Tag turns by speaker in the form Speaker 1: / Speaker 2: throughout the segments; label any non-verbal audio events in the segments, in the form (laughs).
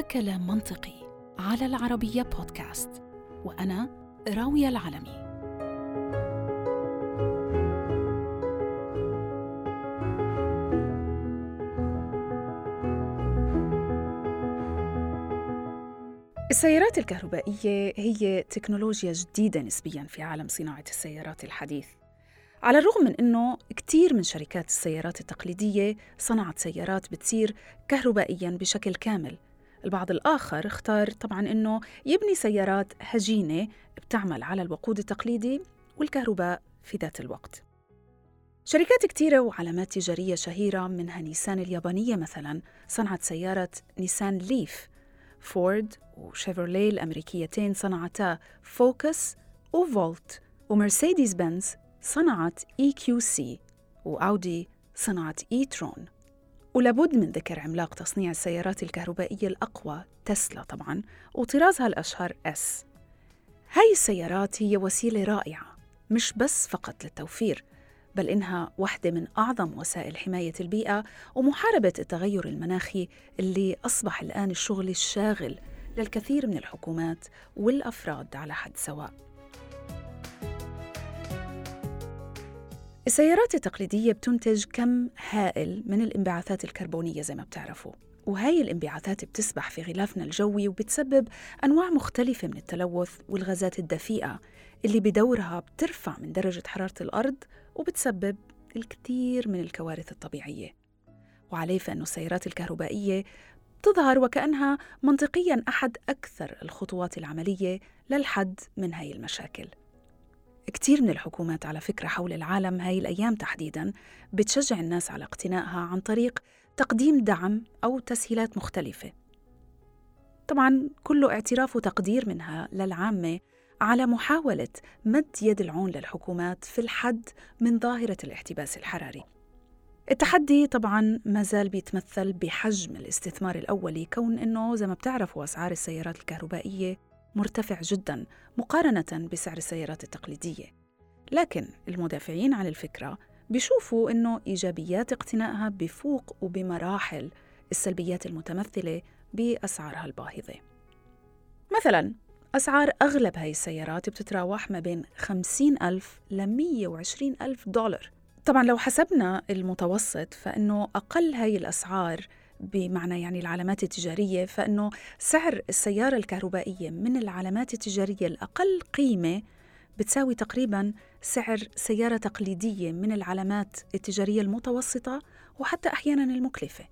Speaker 1: هذا كلام منطقي على العربية بودكاست وأنا راوية العلمي. السيارات الكهربائية هي تكنولوجيا جديدة نسبياً في عالم صناعة السيارات الحديث. على الرغم من أنه كثير من شركات السيارات التقليدية صنعت سيارات بتصير كهربائياً بشكل كامل البعض الآخر اختار طبعاً أنه يبني سيارات هجينة بتعمل على الوقود التقليدي والكهرباء في ذات الوقت. شركات كتيرة وعلامات تجارية شهيرة منها نيسان اليابانية مثلاً صنعت سيارة نيسان ليف. فورد وشيفروليه الأمريكيتين صنعتا فوكس وفولت ومرسيدس بنز صنعت إي كيو سي وأودي صنعت e-tron. ولابد من ذكر عملاق تصنيع السيارات الكهربائية الأقوى تسلا طبعا وطرازها الأشهر S هاي السيارات هي وسيلة رائعة مش بس فقط للتوفير بل إنها واحدة من أعظم وسائل حماية البيئة ومحاربة التغير المناخي اللي أصبح الآن الشغل الشاغل للكثير من الحكومات والأفراد على حد سواء. السيارات التقليدية بتنتج كم هائل من الانبعاثات الكربونية زي ما بتعرفوا. وهاي الانبعاثات بتسبح في غلافنا الجوي وبتسبب أنواع مختلفة من التلوث والغازات الدفيئة اللي بدورها بترفع من درجة حرارة الأرض وبتسبب الكثير من الكوارث الطبيعية. وعليه فإنه السيارات الكهربائية تظهر وكأنها منطقياً أحد أكثر الخطوات العملية للحد من هاي المشاكل. كثير من الحكومات على فكرة حول العالم هاي الأيام تحديداً بتشجع الناس على اقتنائها عن طريق تقديم دعم أو تسهيلات مختلفة طبعاً كله اعتراف وتقدير منها للعامة على محاولة مد يد العون للحكومات في الحد من ظاهرة الاحتباس الحراري. التحدي طبعا ما زال بيتمثل بحجم الاستثمار الأولي كون أنه زي ما بتعرفوا أسعار السيارات الكهربائية مرتفع جدا مقارنة بسعر السيارات التقليدية. لكن المدافعين عن الفكرة بيشوفوا أنه إيجابيات اقتنائها بفوق وبمراحل السلبيات المتمثلة بأسعارها الباهظة. مثلا أسعار أغلب هاي السيارات بتتراوح ما بين 50 ألف ل 120 ألف دولار. طبعا لو حسبنا المتوسط فإنه أقل هاي الأسعار بمعنى يعني العلامات التجارية فإنه سعر السيارة الكهربائية من العلامات التجارية الأقل قيمة بتساوي تقريبا سعر سيارة تقليدية من العلامات التجارية المتوسطة وحتى أحيانا المكلفة.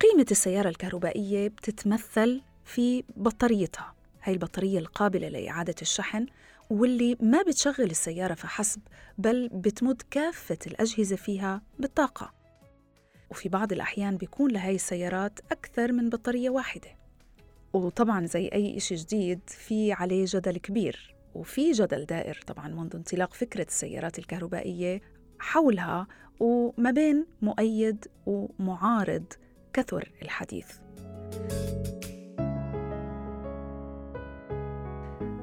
Speaker 1: قيمة السيارة الكهربائية بتتمثل في بطاريتها هاي البطارية القابلة لإعادة الشحن واللي ما بتشغل السيارة فحسب بل بتمد كافة الأجهزة فيها بالطاقة. وفي بعض الأحيان بيكون لهاي السيارات أكثر من بطارية واحدة. وطبعا زي أي إشي جديد في عليه جدل كبير وفي جدل دائر طبعا منذ انطلاق فكرة السيارات الكهربائية حولها وما بين مؤيد ومعارض كثر الحديث.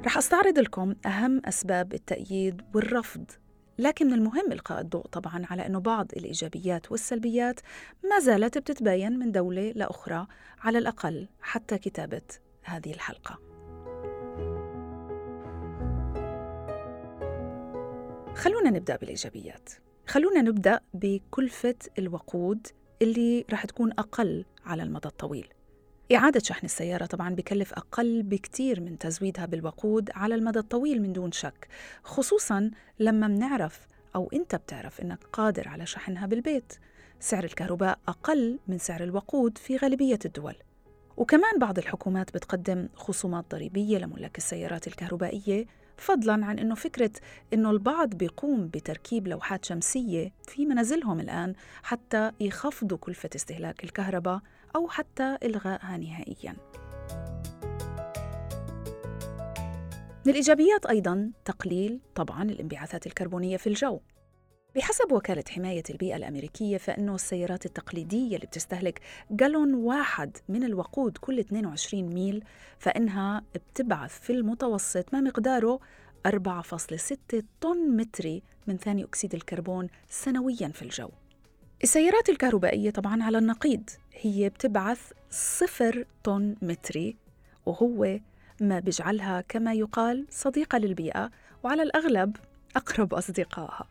Speaker 1: رح أستعرض لكم أهم أسباب التأييد والرفض لكن من المهم إلقاء الضوء طبعا على أنه بعض الإيجابيات والسلبيات ما زالت بتتباين من دولة لأخرى على الأقل حتى كتابة هذه الحلقة. خلونا نبدأ بالإيجابيات. خلونا نبدأ بكلفة الوقود اللي رح تكون أقل على المدى الطويل. إعادة شحن السيارة طبعا بكلف أقل بكتير من تزويدها بالوقود على المدى الطويل من دون شك خصوصا لما منعرف أو أنت بتعرف أنك قادر على شحنها بالبيت. سعر الكهرباء أقل من سعر الوقود في غالبية الدول. وكمان بعض الحكومات بتقدم خصومات ضريبية لملاك السيارات الكهربائية فضلا عن إنه فكرة إنه البعض بيقوم بتركيب لوحات شمسية في منازلهم الآن حتى يخفضوا كلفة استهلاك الكهرباء أو حتى إلغائها نهائياً. من الإيجابيات أيضاً تقليل طبعاً الانبعاثات الكربونية في الجو. بحسب وكالة حماية البيئة الأمريكية فإنه السيارات التقليدية اللي بتستهلك جالون واحد من الوقود كل 22 ميل فإنها بتبعث في المتوسط ما مقداره 4.6 طن متري من ثاني أكسيد الكربون سنوياً في الجو. السيارات الكهربائية طبعا على النقيض. هي بتبعث صفر طن متري وهو ما بيجعلها كما يقال صديقة للبيئة وعلى الأغلب أقرب أصدقائها.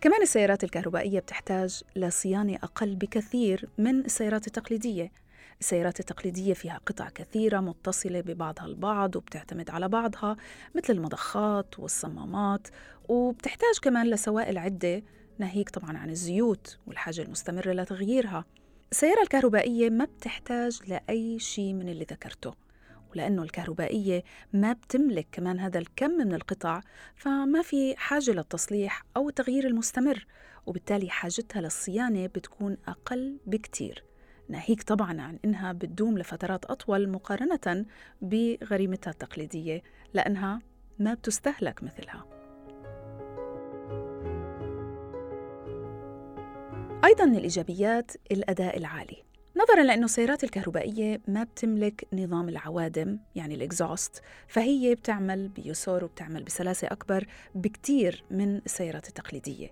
Speaker 1: كمان السيارات الكهربائية بتحتاج لصيانة أقل بكثير من السيارات التقليدية. السيارات التقليدية فيها قطع كثيرة متصلة ببعضها البعض وبتعتمد على بعضها مثل المضخات والصمامات وبتحتاج كمان لسوائل عدة ناهيك طبعا عن الزيوت والحاجة المستمرة لتغييرها. السيارة الكهربائية ما بتحتاج لأي شيء من اللي ذكرته ولأنه الكهربائية ما بتملك كمان هذا الكم من القطع فما في حاجة للتصليح أو التغيير المستمر وبالتالي حاجتها للصيانة بتكون أقل بكتير. ناهيك طبعا عن إنها بتدوم لفترات أطول مقارنة بغريمتها التقليدية لأنها ما بتستهلك مثلها. أيضا من الإيجابيات الأداء العالي. نظرا لأنه السيارات الكهربائية ما بتملك نظام العوادم يعني الإكزوست فهي بتعمل بيسور وبتعمل بسلاسة أكبر بكتير من السيارات التقليدية.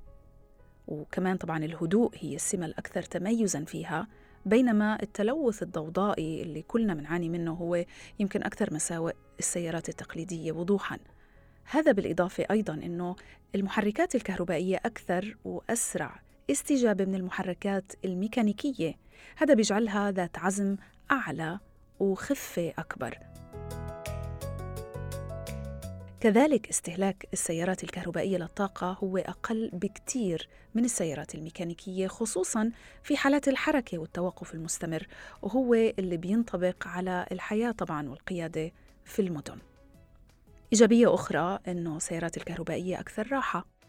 Speaker 1: وكمان طبعا الهدوء هي السمة الأكثر تميزا فيها بينما التلوث الضوضائي اللي كلنا بنعاني منه هو يمكن أكثر مساوئ السيارات التقليدية وضوحا. هذا بالإضافة أيضا أنه المحركات الكهربائية أكثر وأسرع استجابة من المحركات الميكانيكية. هذا بيجعلها ذات عزم أعلى وخفة أكبر. كذلك استهلاك السيارات الكهربائية للطاقة هو أقل بكتير من السيارات الميكانيكية خصوصا في حالات الحركة والتوقف المستمر وهو اللي بينطبق على الحياة طبعا والقيادة في المدن. إيجابية أخرى أنه السيارات الكهربائية أكثر راحة.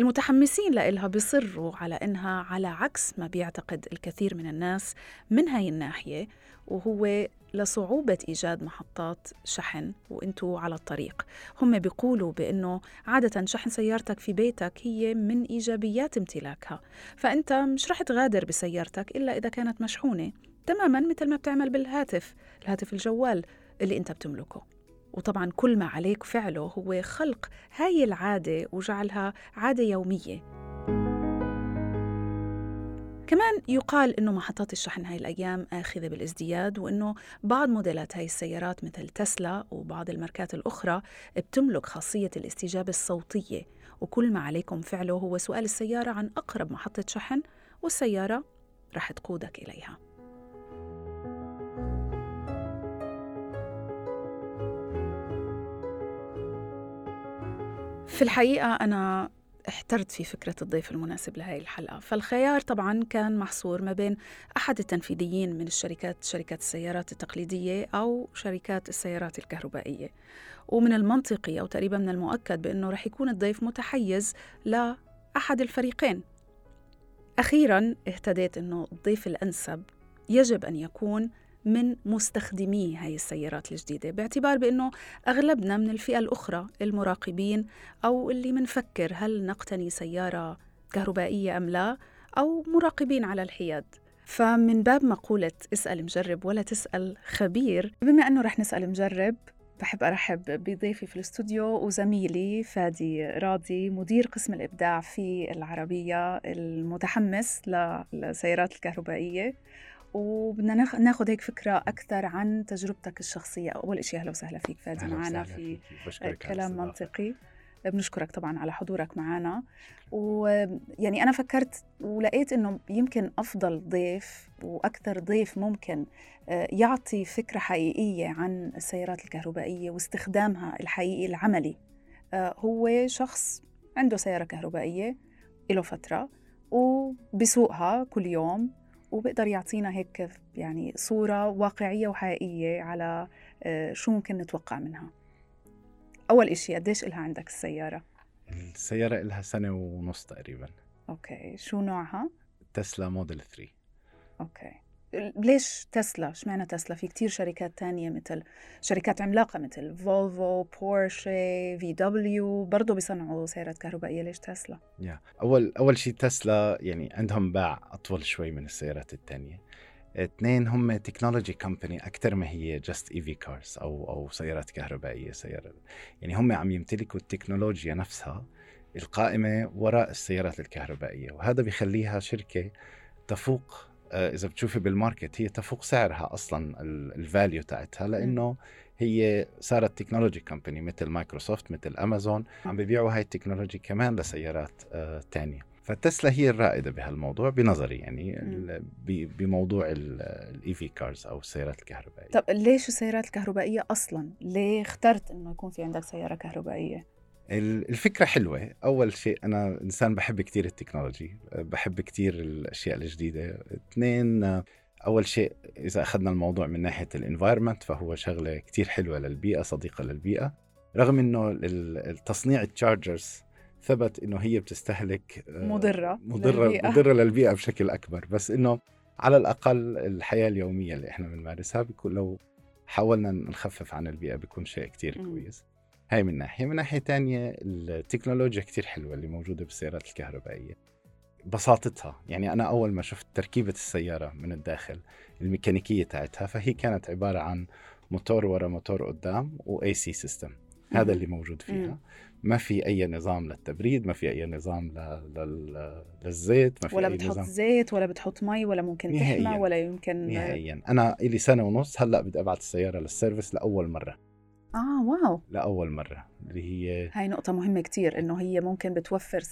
Speaker 1: المتحمسين لإلها بيصروا على إنها على عكس ما بيعتقد الكثير من الناس من هاي الناحية وهو لصعوبة إيجاد محطات شحن وإنتوا على الطريق. هم بيقولوا بأنه عادة شحن سيارتك في بيتك هي من إيجابيات امتلاكها. فأنت مش رح تغادر بسيارتك إلا إذا كانت مشحونة. تماما مثل ما بتعمل بالهاتف الهاتف الجوال اللي أنت بتملكه. وطبعا كل ما عليك فعله هو خلق هاي العادة وجعلها عادة يومية. كمان يقال إنه محطات الشحن هاي الأيام آخذة بالازدياد وإنه بعض موديلات هاي السيارات مثل تسلا وبعض الماركات الأخرى بتملك خاصية الاستجابة الصوتية. وكل ما عليكم فعله هو سؤال السيارة عن أقرب محطة شحن والسيارة رح تقودك إليها. في الحقيقة أنا احترت في فكرة الضيف المناسب لهذه الحلقة. فالخيار طبعا كان محصور ما بين أحد التنفيذيين من الشركات شركات السيارات التقليدية أو شركات السيارات الكهربائية. ومن المنطقي أو تقريبا من المؤكد بأنه رح يكون الضيف متحيز لأحد الفريقين. أخيرا اهتديت أنه الضيف الأنسب يجب أن يكون من مستخدمي هاي السيارات الجديدة باعتبار بأنه أغلبنا من الفئة الأخرى المراقبين أو اللي منفكر هل نقتني سيارة كهربائية أم لا أو مراقبين على الحياد. فمن باب مقولة اسأل مجرب ولا تسأل خبير بما أنه رح نسأل مجرب بحب أرحب بضيفي في الاستوديو وزميلي فادي راضي مدير قسم الإبداع في العربية المتحمس للسيارات الكهربائية. وبدنا ناخذ هيك فكرة أكثر عن تجربتك الشخصية. أول شيء أهلا وسهلا فيك فادي معنا في كلام منطقي. بنشكرك طبعا على حضورك معنا. ويعني أنا فكرت ولقيت إنه يمكن أفضل ضيف وأكثر ضيف ممكن آه، يعطي فكرة حقيقية عن السيارات الكهربائية واستخدامها الحقيقي العملي. آه، هو شخص عنده سيارة كهربائية له فترة وبسوقها كل يوم. وبقدر يعطينا هيك يعني صورة واقعية وحقيقية على آه، شو ممكن نتوقع منها أول إشي قديش إلها عندك السيارة؟
Speaker 2: السيارة إلها سنة ونص تقريبا
Speaker 1: أوكي شو نوعها؟
Speaker 2: تسلا موديل 3
Speaker 1: okay ليش تسلا؟ اشمعنى تسلا؟ في كتير شركات تانية مثل شركات عملاقة مثل فولفو، بورشي، VW برضه بيصنعوا سيارات كهربائية، ليش تسلا؟
Speaker 2: yeah. أول أول شيء تسلا يعني عندهم باع أطول شوي من السيارات التانية. اثنين هم technology company أكثر ما هي just EV cars أو أو سيارات كهربائية سيارة يعني هم عم يمتلكوا التكنولوجيا نفسها القائمة وراء السيارات الكهربائية وهذا بيخليها شركة تفوق آه، إذا بتشوفي بال market هي تفوق سعرها أصلا ال value تاعتها لأنه هي صارت technology company مثل مايكروسوفت مثل أمازون عم بيبيعوا هاي ال technology كمان لسيارات آه، تانية. فتسلا هي الرائدة بهالموضوع بنظري يعني بموضوع ال EV cars أو السيارات الكهربائية.
Speaker 1: طب ليش السيارات الكهربائية أصلا؟ ليه اخترت إنه يكون في عندك سيارة كهربائية؟
Speaker 2: الفكرة حلوة. أول شيء أنا إنسان بحب كتير ال technology بحب كتير الأشياء الجديدة. اثنين أول شيء إذا أخذنا الموضوع من ناحية ال environment فهو شغلة كتير حلوة للبيئة صديقة للبيئة. رغم إنه التصنيع ال chargers ثبت إنه هي بتستهلك
Speaker 1: آه، مضرة
Speaker 2: مضرة للبيئة. مضرة للبيئة بشكل أكبر. بس إنه على الأقل الحياة اليومية اللي إحنا بنمارسها بيكون لو حاولنا نخفف عن البيئة بيكون شيء كتير كويس. هاي من ناحية. من ناحية تانية التكنولوجيا كتير حلوة اللي موجودة بالسيارات الكهربائية. بساطتها يعني أنا أول ما شفت تركيبة السيارة من الداخل الميكانيكية تاعتها فهي كانت عبارة عن موتور ورا موتور قدام و AC system هذا اللي موجود فيها. ما في أي نظام للتبريد ما في أي نظام للزيت ما في
Speaker 1: ولا
Speaker 2: أي
Speaker 1: بتحط
Speaker 2: نظام.
Speaker 1: زيت ولا بتحط مي ولا ممكن نهائياً. تحمى ولا يمكن
Speaker 2: نهائيا. أنا لي سنة ونص هلأ بدي أبعث السيارة لل service لأول
Speaker 1: مرة. آه
Speaker 2: wow. لأول مرة اللي هي
Speaker 1: هاي نقطة مهمة كتير إنه هي ممكن بتوفر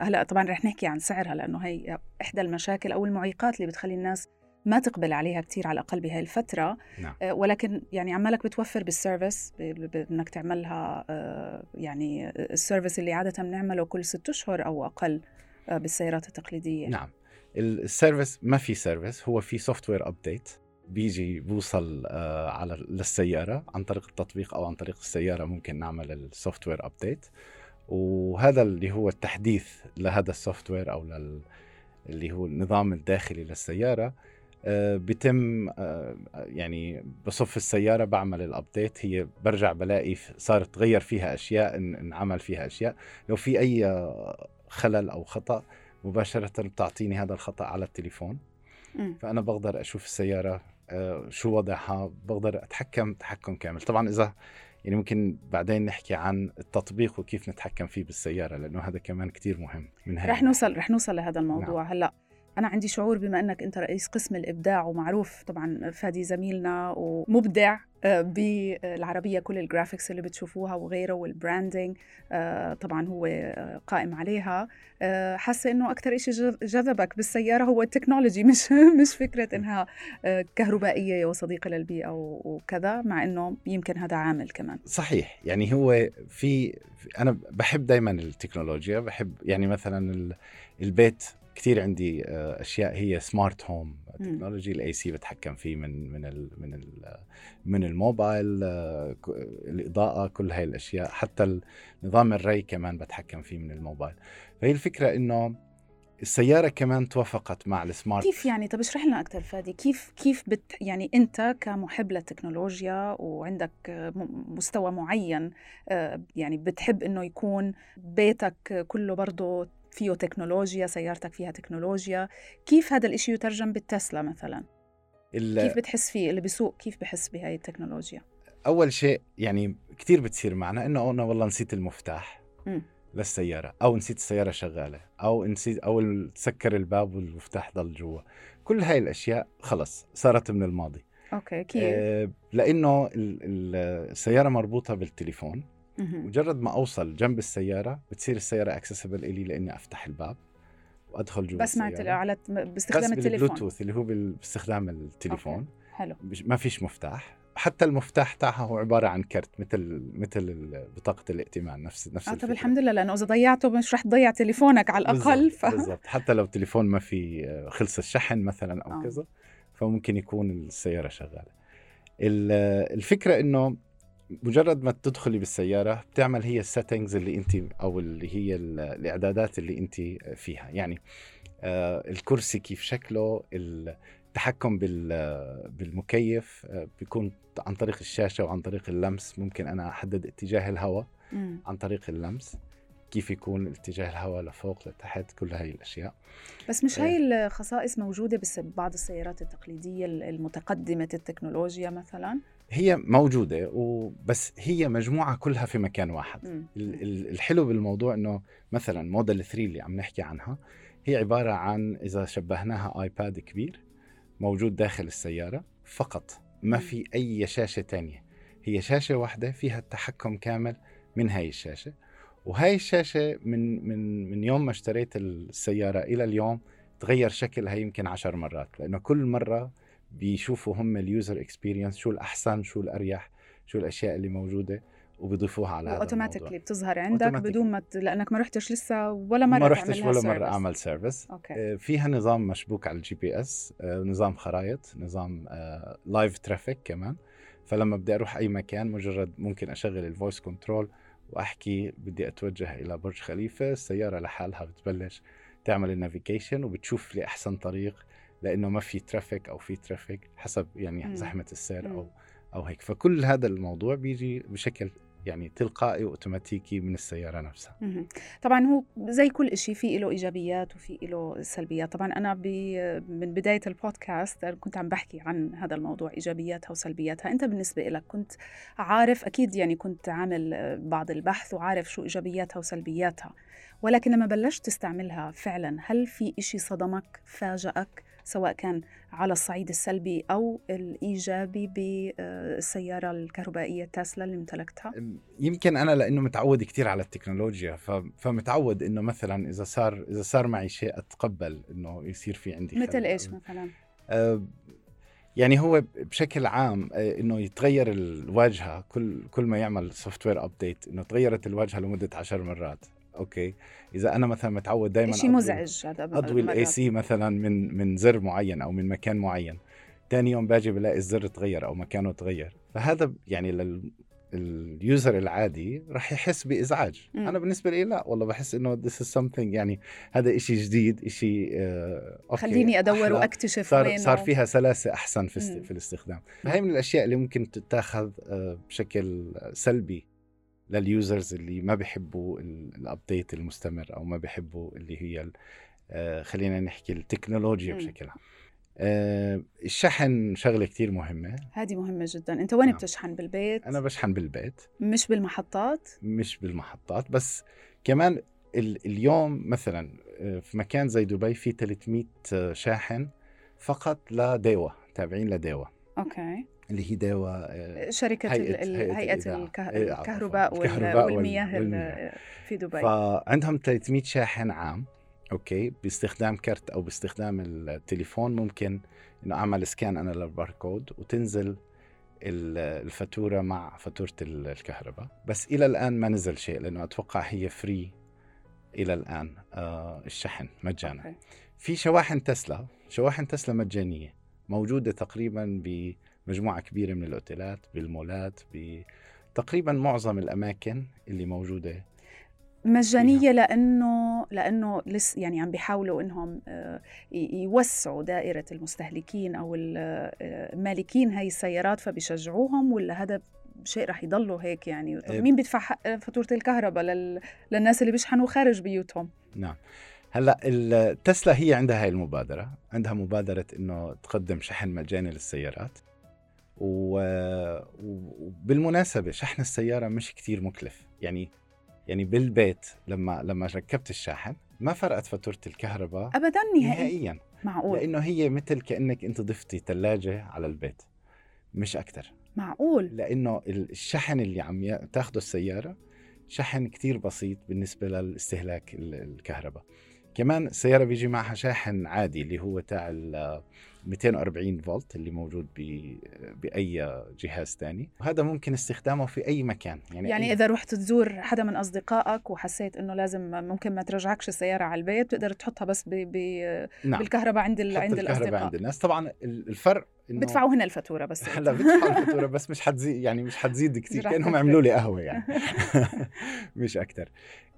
Speaker 1: هلأ طبعا رح نحكي عن سعرها لأنه هي إحدى المشاكل أو المعيقات اللي بتخلي الناس ما تقبل عليها كثير على الأقل بهاي الفترة.
Speaker 2: نعم.
Speaker 1: آه، ولكن يعني عمالك بتوفر بال service بانك تعملها آه، يعني ال service اللي عادة بنعمله كل ست أشهر أو أقل آه، بالسيارات التقليدية.
Speaker 2: نعم. ال service ما في service هو في software update بيجي بوصل على للسيارة عن طريق التطبيق أو عن طريق السيارة ممكن نعمل ال software update وهذا اللي هو التحديث لهذا ال software أو لل اللي هو النظام الداخلي للسيارة. آه، بتم آه، يعني بصف السيارة بعمل ال update هي برجع بلاقي صارت تغير فيها أشياء انعمل فيها أشياء. لو في أي خلل أو خطأ مباشرة بتعطيني هذا الخطأ على التليفون. فأنا بقدر أشوف السيارة آه، شو وضعها بقدر أتحكم تحكم كامل. طبعا إذا يعني ممكن بعدين نحكي عن التطبيق وكيف نتحكم فيه بالسيارة لأنه هذا كمان كثير مهم
Speaker 1: من رح نوصل رح نوصل لهذا الموضوع. نعم. هلأ أنا عندي شعور بما أنك أنت رئيس قسم الإبداع ومعروف طبعا فادي زميلنا ومبدع آه، بالعربية كل ال graphics اللي بتشوفوها وغيره وال branding آه، طبعا هو آه، قائم عليها. حاسة إنه أكثر شيء جذبك بالسيارة هو ال technology (laughs) مش مش فكرة إنها كهربائية وصديقة للبيئة وكذا مع إنه يمكن هذا عامل كمان.
Speaker 2: صحيح. يعني هو في أنا بحب دائما التكنولوجيا بحب يعني مثلا البيت كثير عندي آه، أشياء هي smart home technology ال AC بتحكم فيه من من ال من ال من الموبايل آه، الإضاءة كل هاي الأشياء. حتى نظام الري كمان بتحكم فيه من الموبايل. فهي الفكرة إنه السيارة كمان توافقت مع السمارت
Speaker 1: كيف يعني؟ طب اشرح لنا أكثر فادي. كيف كيف بت يعني أنت كمحب للتكنولوجيا وعندك مستوى معين آه، يعني بتحب إنه يكون بيتك كله برضه فيه تكنولوجيا سيارتك فيها تكنولوجيا. كيف هذا الإشي يترجم بالتسلا مثلا؟ كيف بتحس فيه؟ اللي بيسوق كيف بحس بهاي التكنولوجيا؟
Speaker 2: أول شيء يعني كثير بتصير معنا إنه أنا والله نسيت المفتاح م. للسيارة أو نسيت السيارة شغالة أو نسيت أو تسكر الباب والمفتاح ضل جوا. كل هاي الأشياء خلص صارت من الماضي.
Speaker 1: okay كيف؟ آه
Speaker 2: لأنه السيارة مربوطة بالتليفون. مجرد ما أوصل جنب السيارة بتصير السيارة accessible إلي لإني أفتح الباب وأدخل جوا
Speaker 1: بس مع على باستخدام بس التليفون.
Speaker 2: بالبلوتوث اللي هو باستخدام التليفون. okay.
Speaker 1: حلو.
Speaker 2: ما فيش مفتاح. حتى المفتاح تاعها هو عبارة عن كرت مثل مثل بطاقة الائتمان نفس نفس
Speaker 1: آه طب الحمد لله لأنه إذا ضيعته مش رح تضيع تليفونك على
Speaker 2: الأقل. ف... بالضبط. حتى لو تليفون ما في آه، خلص الشحن مثلا أو آه. كذا فممكن يكون السيارة شغالة. الفكرة إنه مجرد ما تدخلي بالسيارة بتعمل هي ال settings اللي انت أو اللي هي الإعدادات اللي انت فيها. يعني آه الكرسي كيف شكله التحكم بالمكيف آه بيكون عن طريق الشاشة وعن طريق اللمس. ممكن أنا أحدد اتجاه الهواء عن طريق اللمس. كيف يكون اتجاه الهواء لفوق لتحت كل هاي الأشياء.
Speaker 1: بس مش هاي الخصائص موجودة بس ببعض السيارات التقليدية المتقدمة التكنولوجيا مثلا؟
Speaker 2: هي موجودة وبس هي مجموعة كلها في مكان واحد. الحلو بالموضوع إنه مثلا موديل 3 اللي عم نحكي عنها هي عبارة عن إذا شبهناها iPad كبير موجود داخل السيارة فقط ما. في أي شاشة تانية. هي شاشة واحدة فيها التحكم كامل من هاي الشاشة وهاي الشاشة من من من يوم ما اشتريت السيارة إلى اليوم تغير شكلها يمكن عشر مرات لأنه كل مرة بيشوفوا هم ال user experience شو الأحسن شو الأريح شو الأشياء اللي موجودة وبيضيفوها على هذا
Speaker 1: automatically بتظهر عندك. بدون ما ت... لأنك ما رحتش لسه ولا مرة
Speaker 2: ما رحتش ولا
Speaker 1: مرة.
Speaker 2: أعمل service
Speaker 1: okay
Speaker 2: آه، فيها نظام مشبوك على ال GPS آه، نظام خرائط نظام live traffic كمان فلما بدي أروح أي مكان مجرد ممكن أشغل ال voice control وأحكي بدي أتوجه إلى برج خليفة السيارة لحالها بتبلش تعمل ال navigation وبتشوف لي أحسن طريق لأنه ما في traffic أو في traffic حسب يعني
Speaker 1: مم.
Speaker 2: زحمة السير. أو أو هيك فكل هذا الموضوع بيجي بشكل يعني تلقائي وأوتوماتيكي من السيارة نفسها.
Speaker 1: طبعا هو زي كل شيء في له إيجابيات وفي له سلبيات طبعا أنا ب... من بداية البودكاست كنت عم بحكي عن هذا الموضوع إيجابياتها وسلبياتها أنت بالنسبة لك كنت عارف أكيد يعني كنت عامل بعض البحث وعارف شو إيجابياتها وسلبياتها ولكن لما بلشت تستعملها فعلا هل في إشي صدمك فاجأك سواء كان على الصعيد السلبي أو الإيجابي بالسياره الكهربائية تسلا اللي امتلكتها
Speaker 2: يمكن أنا لأنه متعود كثير على التكنولوجيا. فمتعود إنه مثلا إذا صار إذا صار معي شيء أتقبل إنه يصير في عندي
Speaker 1: مثل. إيش مثلا
Speaker 2: آه، يعني هو بشكل عام آه، إنه يتغير الواجهة كل كل ما يعمل software update إنه تغيرت الواجهة لمدة عشر مرات okay إذا أنا مثلا متعود دائما
Speaker 1: شيء مزعج هذا
Speaker 2: أضوي
Speaker 1: ال
Speaker 2: EC مثلا من من زر معين أو من مكان معين ثاني يوم باجي بلاقي الزر تغير أو مكانه تغير فهذا يعني لل ال user العادي راح يحس بإزعاج
Speaker 1: مم.
Speaker 2: أنا بالنسبة لي لا والله بحس إنه this is something يعني هذا إشي جديد إشي آه okay
Speaker 1: خليني أدور
Speaker 2: أحلى.
Speaker 1: وأكتشف
Speaker 2: صار
Speaker 1: وينه
Speaker 2: صار فيها سلاسة أحسن في. في الاستخدام فهي من الأشياء اللي ممكن تتاخذ آه، بشكل سلبي لل users اللي ما بيحبوا ال- ال update المستمر أو ما بيحبوا اللي هي آه، خلينا نحكي التكنولوجيا. بشكل عام آه، الشحن شغلة كتير مهمة.
Speaker 1: هذه مهمة جدا. أنت وين
Speaker 2: نعم.
Speaker 1: بتشحن؟ بالبيت؟
Speaker 2: أنا بشحن بالبيت.
Speaker 1: مش بالمحطات؟
Speaker 2: مش بالمحطات بس كمان ال- اليوم مثلا آه، في مكان زي دبي في 300 شاحن فقط لديوا تابعين لديوا
Speaker 1: أوكي.
Speaker 2: اللي هي ديوا آه،
Speaker 1: شركة
Speaker 2: هيئة- هيئة.
Speaker 1: الكه-
Speaker 2: إيه،.
Speaker 1: الكهرباء
Speaker 2: الكهرباء وال-
Speaker 1: والمياه ال-
Speaker 2: والمياه.
Speaker 1: في دبي
Speaker 2: فعندهم 300 شاحن عام okay باستخدام كرت أو باستخدام التليفون ممكن إنه أعمل scan أنا للباركود وتنزل ال- الفاتورة مع فاتورة ال- الكهرباء بس إلى الآن ما نزل شيء لأنه أتوقع هي free إلى الآن آه الشحن مجانا. في شواحن تسلا شواحن تسلا مجانية موجودة تقريبا بمجموعه كبيرة من الأوتيلات بالمولات بتقريبا معظم الأماكن اللي موجودة
Speaker 1: مجانية لأنه لأنه لس يعني عم بيحاولوا إنهم آه، يوسعوا دائرة المستهلكين ال- آه، مالكين هاي السيارات فبيشجعوهم ولا هذا شيء رح يضلوا هيك يعني؟ طب
Speaker 2: إيه.
Speaker 1: مين بيدفع حق فاتورة الكهرباء لل... للناس اللي بيشحنوا خارج بيوتهم؟
Speaker 2: نعم. هلأ التسلا هي عندها هاي المبادرة عندها مبادرة إنه تقدم شحن مجاني للسيارات. و- وبالمناسبة شحن السيارة مش كتير مكلف. يعني يعني بالبيت لما لما ركبت الشاحن ما فرقت فاتورة الكهرباء
Speaker 1: ابدا نهائي.
Speaker 2: نهائيا.
Speaker 1: معقول.
Speaker 2: لأنه هي مثل كأنك أنت ضفتي ثلاجه على البيت. مش أكثر
Speaker 1: معقول.
Speaker 2: لأنه الشحن اللي عم تاخده السيارة شحن كتير بسيط بالنسبة للاستهلاك ال- الكهرباء. كمان السيارة بيجي معها شاحن عادي اللي هو تاع 240 فولت اللي موجود ب- بأي جهاز تاني. وهذا ممكن استخدامه في أي مكان. يعني,
Speaker 1: يعني
Speaker 2: أي
Speaker 1: إذا رحت تزور حدا من أصدقائك وحسيت إنه لازم ممكن ما ترجعكش السيارة على البيت بتقدر تحطها بس ب... ب...
Speaker 2: نعم.
Speaker 1: بالكهرباء عند ال... عند الأصدقاء.
Speaker 2: عند الناس. طبعا ال- الفرق إنه
Speaker 1: بدفعوا هنا الفاتورة بس (laughs)
Speaker 2: هلا بدفعوا الفاتورة بس مش حتزيد يعني مش حتزيد كثير
Speaker 1: كأنهم.
Speaker 2: عملوا لي قهوة يعني. (laughs) (laughs) مش أكثر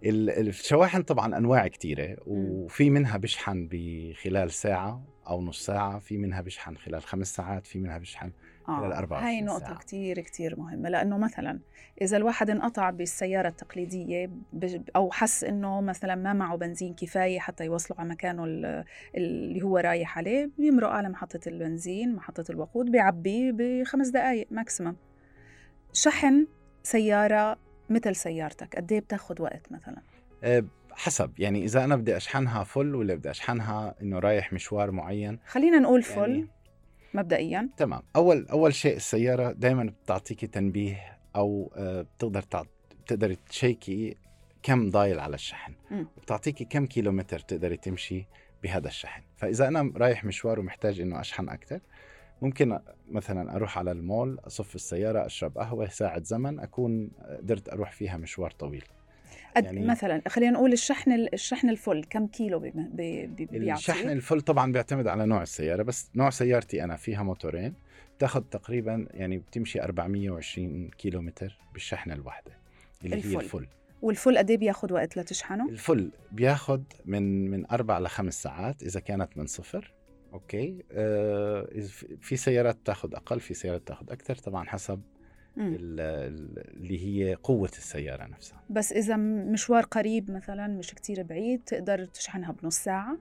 Speaker 2: الشواحن طبعا أنواع كثيره وفي منها بشحن بخلال ساعة أو نص ساعة في منها بشحن خلال خمس ساعات في منها بشحن
Speaker 1: آه.
Speaker 2: خلال 24
Speaker 1: هاي نقطة
Speaker 2: ساعة.
Speaker 1: كتير كتير مهمة لأنه مثلا إذا الواحد انقطع بالسيارة التقليدية أو حس إنه مثلا ما معه بنزين كفاية حتى يوصله على مكانه ال- اللي هو رايح عليه بيمرق على محطة البنزين محطة الوقود بيعبي بخمس دقايق ماكسيمم شحن سيارة مثل سيارتك قد إيه بتاخد وقت مثلا
Speaker 2: آه، حسب يعني إذا أنا بدي أشحنها فل ولا بدي أشحنها إنه رايح مشوار معين
Speaker 1: خلينا نقول full
Speaker 2: يعني
Speaker 1: مبدئيا.
Speaker 2: تمام. أول أول شيء السيارة دائما بتعطيكي تنبيه أو آه، بتقدر تعط... بتقدري تـ check ي كم ضايل على الشحن.
Speaker 1: مم.
Speaker 2: بتعطيكي كم كيلومتر تقدري تمشي بهذا الشحن. فإذا أنا رايح مشوار ومحتاج إنه أشحن أكثر ممكن مثلا أروح على المول أصف السيارة أشرب قهوة ساعة زمن أكون قدرت أروح فيها مشوار طويل. يعني-
Speaker 1: مثلا خلينا نقول الشحن الشحن ال full كم كيلو بي بي بي بيعطي
Speaker 2: الشحن الفل طبعا بيعتمد على نوع السيارة بس نوع سيارتي أنا فيها موتورين بتاخذ تقريبا يعني بتمشي 420 كيلومتر بالشحنة الواحدة اللي
Speaker 1: الفل.
Speaker 2: هي الفل
Speaker 1: والفل قد إيه بياخد وقت لتشحنه؟
Speaker 2: الفل بياخذ من من أربع لخمس ساعات إذا كانت من صفر أوكي آه في- سيارات تاخذ أقل في سيارات تاخذ أكثر طبعا حسب اللي هي قوة السيارة نفسها.
Speaker 1: بس إذا مشوار قريب مثلا مش كتير بعيد تقدر تشحنها بنص ساعة؟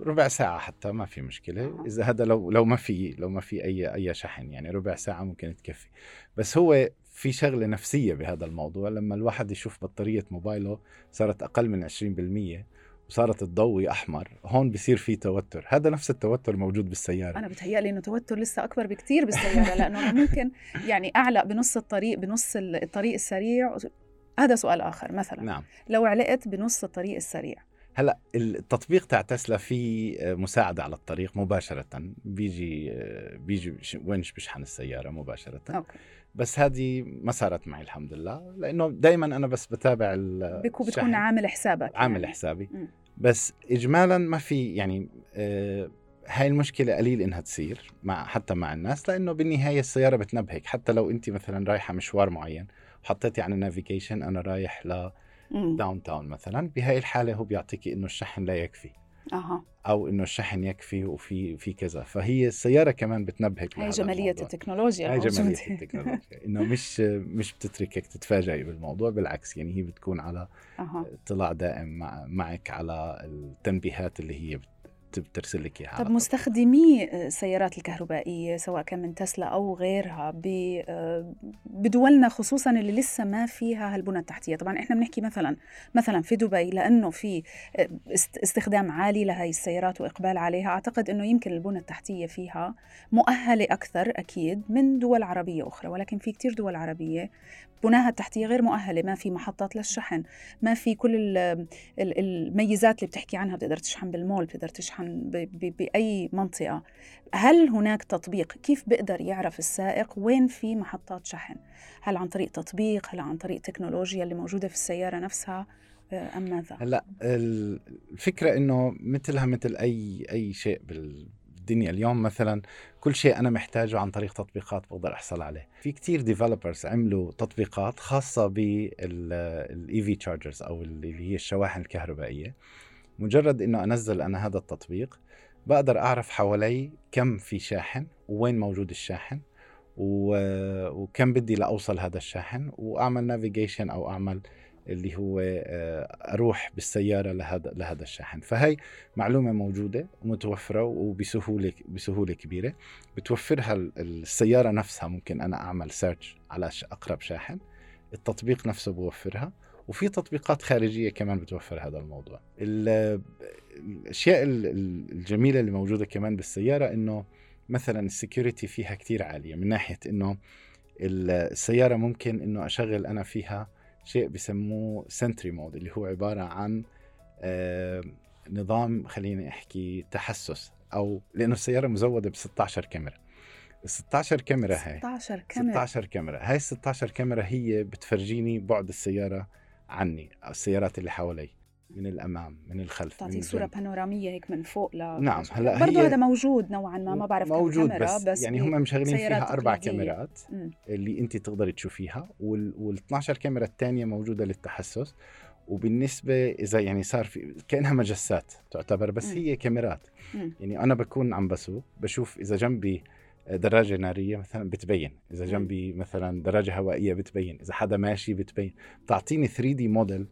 Speaker 2: ربع ساعة حتى ما في مشكلة.
Speaker 1: آه.
Speaker 2: إذا هذا لو لو ما في لو ما في أي أي شحن يعني ربع ساعة ممكن تكفي. بس هو في شغلة نفسية بهذا الموضوع. لما الواحد يشوف بطارية موبايله صارت أقل من 20% وصارت تضوي أحمر هون بصير في توتر. هذا نفس التوتر موجود بالسيارة.
Speaker 1: أنا بتهيألي إنه توتر لسه أكبر بكتير بالسيارة لأنه أنا ممكن يعني أعلق بنص الطريق بنص ال- الطريق السريع. هذا سؤال آخر مثلا.
Speaker 2: نعم.
Speaker 1: لو علقت بنص الطريق السريع
Speaker 2: هلا التطبيق تاع تسلا في مساعدة على الطريق مباشرة بيجي بيجي ونش بشحن السيارة مباشرة
Speaker 1: أوكي
Speaker 2: بس هذه ما صارت معي الحمد لله لأنه دائما أنا بس بتابع الشحن.
Speaker 1: بتكون عامل حسابك
Speaker 2: عامل
Speaker 1: يعني.
Speaker 2: حسابي
Speaker 1: مم.
Speaker 2: بس اجمالا ما في يعني آه هاي المشكلة قليل إنها تصير مع حتى مع الناس لأنه بالنهاية السيارة بتنبهك حتى لو انت مثلا رايحة مشوار معين وحطيتي على ال navigation أنا رايح
Speaker 1: مم.
Speaker 2: ل Downtown مثلا بهاي الحالة هو بيعطيكي إنه الشحن لا يكفي.
Speaker 1: أها.
Speaker 2: أو إنه الشحن يكفي وفي في كذا. فهي السيارة كمان بتنبهك
Speaker 1: هاي
Speaker 2: بهذا
Speaker 1: جمالية
Speaker 2: الموضوع.
Speaker 1: التكنولوجيا
Speaker 2: هاي
Speaker 1: الموجودة.
Speaker 2: التكنولوجيا. إنه مش مش بتتركك تتفاجئي بالموضوع بالعكس يعني هي بتكون على اطلاع دائم مع معك على التنبيهات اللي هي بت- بترسل لك إياها
Speaker 1: طب. مستخدمي السيارات الكهربائية سواء كان من تسلا أو غيرها آه، بدولنا خصوصا اللي لسه ما فيها هالبنى التحتية. طبعا إحنا بنحكي مثلا مثلا في دبي لأنه في آه، است- استخدام عالي لهي السيارات وإقبال عليها. أعتقد أنه يمكن البنى التحتية فيها مؤهلة أكثر أكيد من دول عربية أخرى. ولكن في كتير دول عربية بناها التحتية غير مؤهلة. ما في محطات للشحن ما في كل ال- ال- الميزات اللي بتحكي عنها. بتقدر تشحن بالمول بتقدر تشحن ب- ب- بأي منطقة. هل هناك تطبيق؟ كيف بيقدر يعرف السائق وين في محطات شحن؟ هل عن طريق تطبيق؟ هل عن طريق تكنولوجيا اللي موجودة في السيارة نفسها؟ آه، أم ماذا؟
Speaker 2: هلا ال- الفكرة إنه مثلها مثل أي أي شيء بالدنيا اليوم مثلا كل شيء أنا محتاجه عن طريق تطبيقات بقدر أحصل عليه. في كتير developers عملوا تطبيقات خاصة بال EV chargers أو اللي هي الشواحن الكهربائية. مجرد إنه أنزل أنا هذا التطبيق بقدر أعرف حوالي كم في شاحن ووين موجود الشاحن وكم بدي لأوصل هذا الشاحن وأعمل navigation أو أعمل اللي هو آه، أروح بالسيارة لهذا لهذا الشاحن. فهي معلومة موجودة ومتوفرة وبسهولة بسهولة كبيرة. بتوفرها ال- السيارة نفسها ممكن أنا أعمل search على أقرب شاحن. التطبيق نفسه بوفرها. وفي تطبيقات خارجية كمان بتوفر هذا الموضوع. ال- الأشياء ال- ال- الجميلة اللي موجودة كمان بالسيارة إنه مثلا ال security فيها كتير عالية من ناحية إنه ال- السيارة ممكن إنه أشغل أنا فيها شيء بسموه Sentry Mode اللي هو عبارة عن آه، نظام خليني أحكي تحسس أو لأنه السيارة مزودة ب 16 كاميرا. ال 16 كاميرا هاي
Speaker 1: 16 كاميرا.
Speaker 2: 16 كاميرا. هاي ال 16 كاميرا هي بتفرجيني بعد السيارة عني السيارات اللي حوالي من الأمام من الخلف من
Speaker 1: تعطيك صورة
Speaker 2: الجنب.
Speaker 1: بانورامية هيك من فوق ل
Speaker 2: نعم، هلأ
Speaker 1: برضه هذا موجود نوعا ما ما بعرف
Speaker 2: موجود
Speaker 1: كاميرا
Speaker 2: بس,
Speaker 1: بس
Speaker 2: يعني هم مشغلين فيها أربع
Speaker 1: تقليدية.
Speaker 2: كاميرات. اللي أنت تقدري تشوفيها وال 12 كاميرا الثانية موجودة للتحسس وبالنسبة إذا يعني صار في كأنها مجسات تعتبر بس
Speaker 1: مم.
Speaker 2: هي كاميرات
Speaker 1: مم.
Speaker 2: يعني أنا بكون عم بسوق بشوف إذا جنبي دراجة نارية مثلا بتبين. إذا جنبي مثلا دراجة هوائية بتبين. إذا حدا ماشي بتبين. بتعطيني 3 دي موديل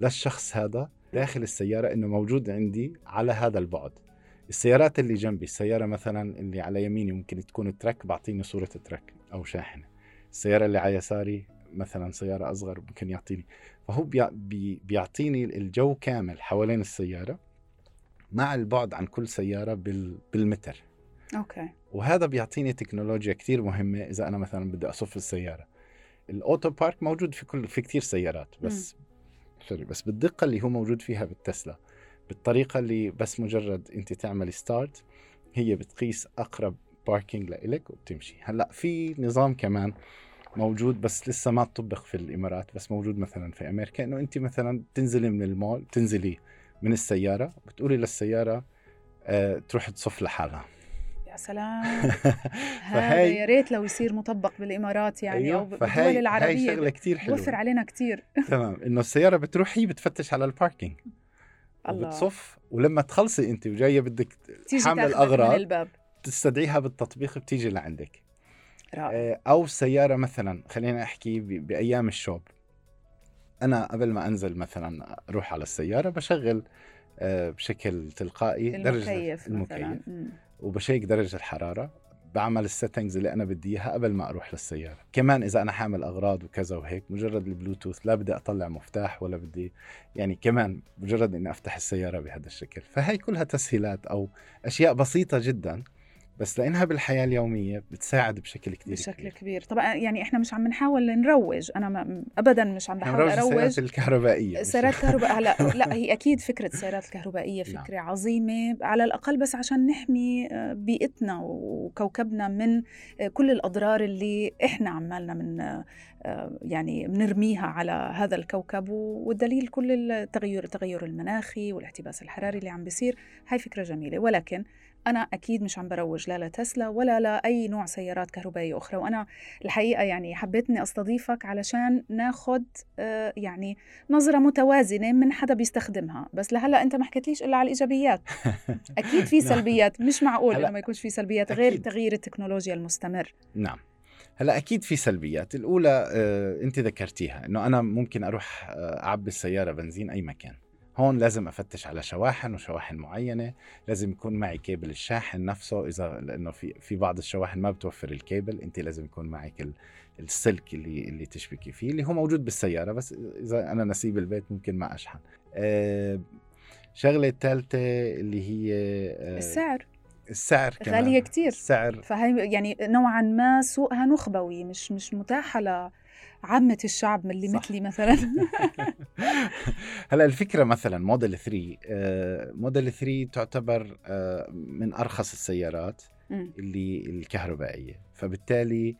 Speaker 2: للشخص هذا داخل السيارة إنه موجود عندي على هذا البعد. السيارات اللي جنبي السيارة مثلا اللي على يميني ممكن تكون ترك بعطيني صورة ترك أو شاحنة. السيارة اللي على يساري مثلا سيارة أصغر ممكن يعطيني. فهو بي بيعطيني الجو كامل حوالين السيارة مع البعد عن كل سيارة بالمتر.
Speaker 1: okay.
Speaker 2: وهذا بيعطيني تكنولوجيا كثير مهمة إذا أنا مثلا بدي أصف السيارة. ال auto park موجود في كل في كثير سيارات بس sorry بس بالدقة اللي هو موجود فيها بالتسلا بالطريقة اللي بس مجرد أنت تعملي start هي بتقيس أقرب parking لإلك وبتمشي. هلأ في نظام كمان موجود بس لسه ما طبق في الإمارات بس موجود مثلا في أمريكا إنه أنت مثلا تنزلي من المول تنزلي من السيارة بتقولي للسيارة أه تروح تصف لحالها.
Speaker 1: يا سلام. (laughs) هذا يا ريت لو يصير مطبق بالإمارات يعني أيوه. أو بالدول العربية هاي
Speaker 2: شغله كثير حلوة.
Speaker 1: بوفر علينا كثير (laughs)
Speaker 2: تمام. إنه السيارة بتروح هي بتفتش على ال parking الله. بتصف ولما تخلصي انت وجاية بدك
Speaker 1: حامله الأغراض الباب.
Speaker 2: تستدعيها بالتطبيق بتيجي لعندك. رائع. آه، أو السياره مثلا خلينا أحكي بأيام الشوب. أنا قبل ما أنزل مثلا أروح على السيارة بشغل آه، بشكل تلقائي
Speaker 1: درجة المكيف
Speaker 2: وب check درجة الحرارة بعمل ال settings اللي أنا بدي إياها قبل ما أروح للسيارة. كمان إذا أنا حامل أغراض وكذا وهيك مجرد البلوتوث لا بدي أطلع مفتاح ولا بدي يعني كمان مجرد إني أفتح السيارة بهذا الشكل. فهي كلها تسهيلات أو أشياء بسيطة جدا بس لإنها بالحياة اليومية بتساعد بشكل كثير
Speaker 1: بشكل كبير. كبير طبعا يعني إحنا مش عم نحاول نروج أنا ما ابدا مش عم بحاول
Speaker 2: اروج السيارات الكهربائية
Speaker 1: السيارات الكهربائيه هلأ (laughs) لأ هي أكيد فكرة السيارات الكهربائية نعم. فكرة نعم. عظيمة على الأقل بس عشان نحمي آه، بيئتنا وكوكبنا من آه، كل الأضرار اللي إحنا عمالنا من آه، يعني بنرميها على هذا الكوكب والدليل كل التغير التغير المناخي والاحتباس الحراري اللي عم بيصير هاي فكرة جميلة ولكن أنا أكيد مش عم بروج لا لتسلا ولا لأي نوع سيارات كهربائية أخرى وأنا الحقيقة يعني حبيت إني أستضيفك علشان ناخد آه، يعني نظرة متوازنة من حدا بيستخدمها. بس لهلأ أنت ما حكيتليش إلا على الإيجابيات. (laughs) أكيد في نعم. سلبيات. مش معقول إنه ما يكونش في سلبيات غير تغيير التكنولوجيا المستمر.
Speaker 2: نعم. هلأ أكيد في سلبيات. الأولى آه، أنت ذكرتيها إنه أنا ممكن أروح آه، أعبي السيارة بنزين أي مكان. هون لازم أفتش على شواحن وشواحن معينة لازم يكون معي كيبل الشاحن نفسه إذا لأنه في في بعض الشواحن ما بتوفر الكيبل انت لازم يكون معك السلك اللي اللي تشبكي فيه اللي هو موجود بالسيارة بس إذا أنا ناسيه بالبيت ممكن ما أشحن. أه شغلة الثالثه اللي هي
Speaker 1: أه السعر.
Speaker 2: السعر كمان.
Speaker 1: غالية كثير
Speaker 2: السعر
Speaker 1: فهي يعني نوعا ما سوقها نخبوي مش مش متاحة عامة الشعب من اللي صح. مثلي مثلا. (laughs)
Speaker 2: هلا الفكرة مثلا موديل 3 آه، موديل 3 تعتبر آه، من أرخص السيارات اللي الكهربائية. فبالتالي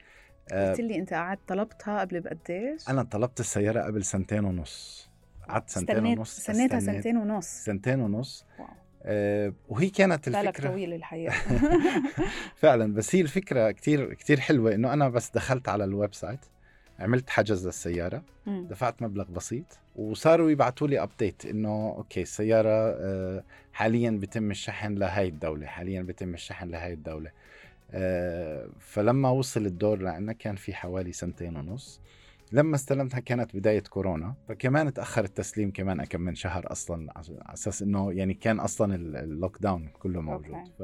Speaker 1: آه، قلت لي أنت قعدت طلبتها قبل بقديش؟
Speaker 2: أنا طلبت السيارة قبل سنتين ونص. قعدت سنتين ونص
Speaker 1: استنيتها سنتين ونص.
Speaker 2: سنتين ونص. wow. آه وهي كانت الفكرة.
Speaker 1: طويل الحقيقة (laughs)
Speaker 2: فعلا بس هي الفكرة كتير كتير حلوة إنه أنا بس دخلت على ال website. عملت حجز للسيارة م. دفعت مبلغ بسيط وصاروا يبعثوا لي update إنه okay السيارة آه، حاليا بتم الشحن لهي الدولة حاليا بتم الشحن لهي الدولة. آه، فلما وصل الدور لعنا كان في حوالي سنتين ونص. لما استلمتها كانت بداية كورونا فكمان تأخر التسليم كمان كم من شهر أصلا على أساس أنه يعني كان أصلا ال lockdown كله موجود. ف...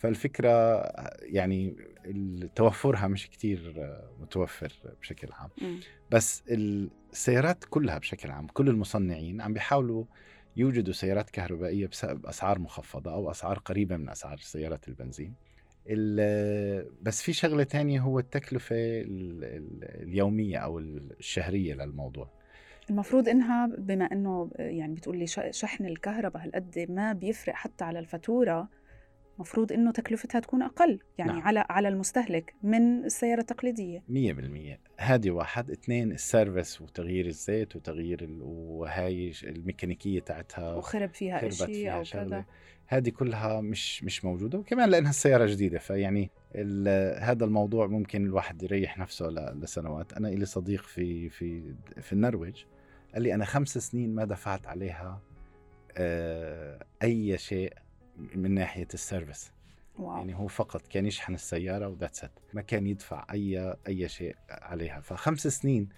Speaker 2: فالفكرة يعني توفرها مش كتير متوفر بشكل عام. بس السيارات كلها بشكل عام كل المصنعين عم بيحاولوا يوجدوا سيارات كهربائية بأسعار مخفضة أو أسعار قريبة من أسعار سيارات البنزين. بس في شغلة تانية هو التكلفة اليومية أو الشهرية للموضوع.
Speaker 1: المفروض إنها بما إنه يعني بتقول لي شحن الكهرباء هالقد ما بيفرق حتى على الفاتورة مفروض إنه تكلفتها تكون أقل يعني نعم. على على المستهلك من السيارة التقليدية.
Speaker 2: 100% هذه واحد. اثنين السيرفس وتغيير الزيت وتغيير ال... وهاي الميكانيكية تاعتها
Speaker 1: وخرب فيها شيء أو كذا.
Speaker 2: هذه كلها مش مش موجودة وكمان لأنها السيارة جديدة فيعني هذا الموضوع ممكن الواحد يريح نفسه لسنوات. أنا لي صديق في في في النرويج قال لي أنا خمس سنين ما دفعت عليها آه، أي شيء من ناحية ال
Speaker 1: service. wow.
Speaker 2: يعني هو فقط كان يشحن السيارة and that's it ما كان يدفع أي أي شيء عليها. فخمس سنين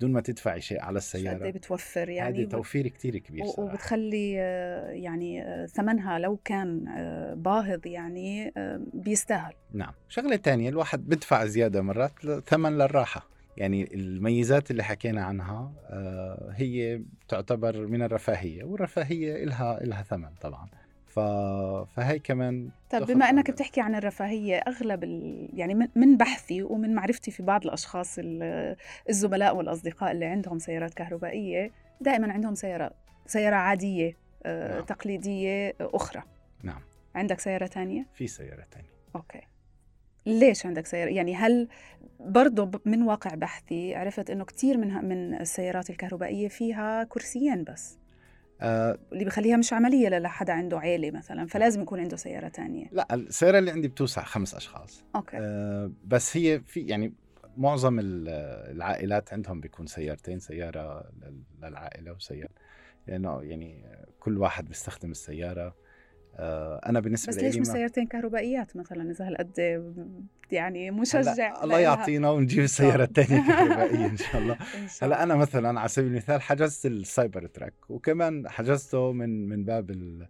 Speaker 2: بدون ما تدفعي شيء على
Speaker 1: قد
Speaker 2: السيارة
Speaker 1: إيه بتوفر يعني؟
Speaker 2: هذا توفير كتير كبير صراحة.
Speaker 1: وبتخلي آه، يعني آه، ثمنها لو كان آه، باهظ يعني بيستاهل.
Speaker 2: نعم. شغلة تانية الواحد بدفع زيادة مرات ثمن للراحة. يعني الميزات اللي حكينا عنها هي تعتبر من الرفاهية والرفاهية إلها إلها ثمن طبعا. ف... فهي كمان تاخد
Speaker 1: بما
Speaker 2: إنك
Speaker 1: بتحكي عن الرفاهية أغلب ال... يعني من- بحثي ومن معرفتي في بعض الأشخاص ال- الزملاء والأصدقاء اللي عندهم سيارات كهربائية دائما عندهم سياره سيارة عادية آه،
Speaker 2: نعم.
Speaker 1: تقليدية أخرى.
Speaker 2: نعم.
Speaker 1: عندك سيارة تانية؟
Speaker 2: في سيارة تانية.
Speaker 1: أوكي. ليش عندك سيارة؟ يعني هل برضه من واقع بحثي عرفت إنه كثير من من السيارات الكهربائية فيها كرسيين بس.
Speaker 2: آه
Speaker 1: اللي بخليها مش عملية لحدا عنده عيلة مثلا فلازم يكون عنده سيارة تانية.
Speaker 2: لا السيارة اللي عندي بتوسع خمس أشخاص.
Speaker 1: أوكي.
Speaker 2: آه بس هي في يعني معظم ال- العائلات عندهم بيكون سيارتين سيارة لل- للعائلة وسيارة لأنه يعني كل واحد بيستخدم السيارة. آه أنا بالنسبة
Speaker 1: بس
Speaker 2: لي
Speaker 1: ليش مش سيارتين كهربائيات مثلا إذا هالقد يعني مشجع
Speaker 2: الله؟ يعطينا ونجيب السيارة الثانية (laughs) كهربائية إن شاء الله
Speaker 1: إن شاء هلأ.
Speaker 2: أنا مثلا على سبيل المثال حجزت ال Cybertruck وكمان حجزته من من باب ال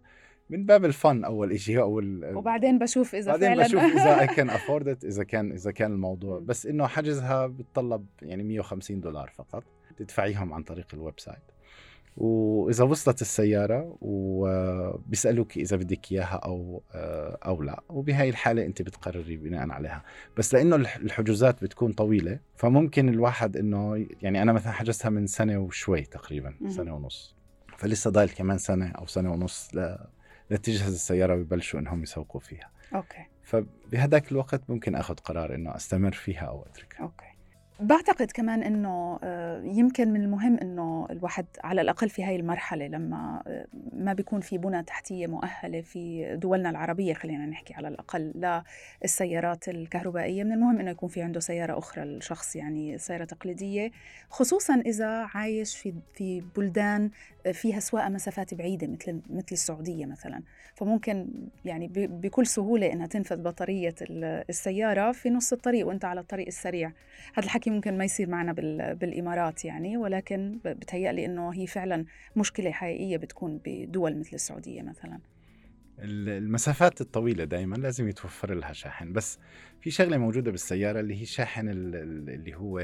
Speaker 2: من باب ال fun أول شيء أو ال-
Speaker 1: وبعدين بشوف إذا
Speaker 2: بعدين
Speaker 1: فعلا
Speaker 2: بشوف إذا اي كان افورد إذا كان إذا كان الموضوع. بس إنه حجزها بتطلب يعني 150 دولار فقط تدفعيهم عن طريق ال website وإذا وصلت السيارة وبيسألوك إذا بدك إياها أو أو لا. وبهاي الحالة أنت بتقرري بناء عليها. بس لأنه الح- الحجوزات بتكون طويلة فممكن الواحد إنه يعني أنا مثلا حجزتها من سنة وشوي تقريبا. سنة ونص. فلسه ضايل كمان سنة أو سنة ونص ل... لتجهز السيارة ويبلشوا إنهم يسوقوا فيها.
Speaker 1: okay.
Speaker 2: فبهذاك الوقت ممكن آخذ قرار إنه أستمر فيها أو أتركها.
Speaker 1: okay. بعتقد كمان إنه آه، يمكن من المهم إنه الواحد على الأقل في هاي المرحلة لما آه، ما بيكون في بنى تحتية مؤهلة في دولنا العربية خلينا نحكي على الأقل للسيارات الكهربائية. من المهم إنه يكون في عنده سيارة أخرى الشخص يعني سيارة تقليدية خصوصا إذا عايش في في بلدان فيها سواقة مسافات بعيدة مثل مثل السعودية مثلا. فممكن يعني بكل سهولة إنها تنفذ بطارية ال- السيارة في نص الطريق وأنت على الطريق السريع. هذا الحكي ممكن ما يصير معنا بال- بالإمارات يعني ولكن بتهيألي إنه هي فعلا مشكلة حقيقية بتكون بدول مثل السعودية مثلا.
Speaker 2: ال- المسافات الطويلة دائما لازم يتوفر لها شاحن. بس في شغلة موجودة بالسيارة اللي هي ال- اللي هو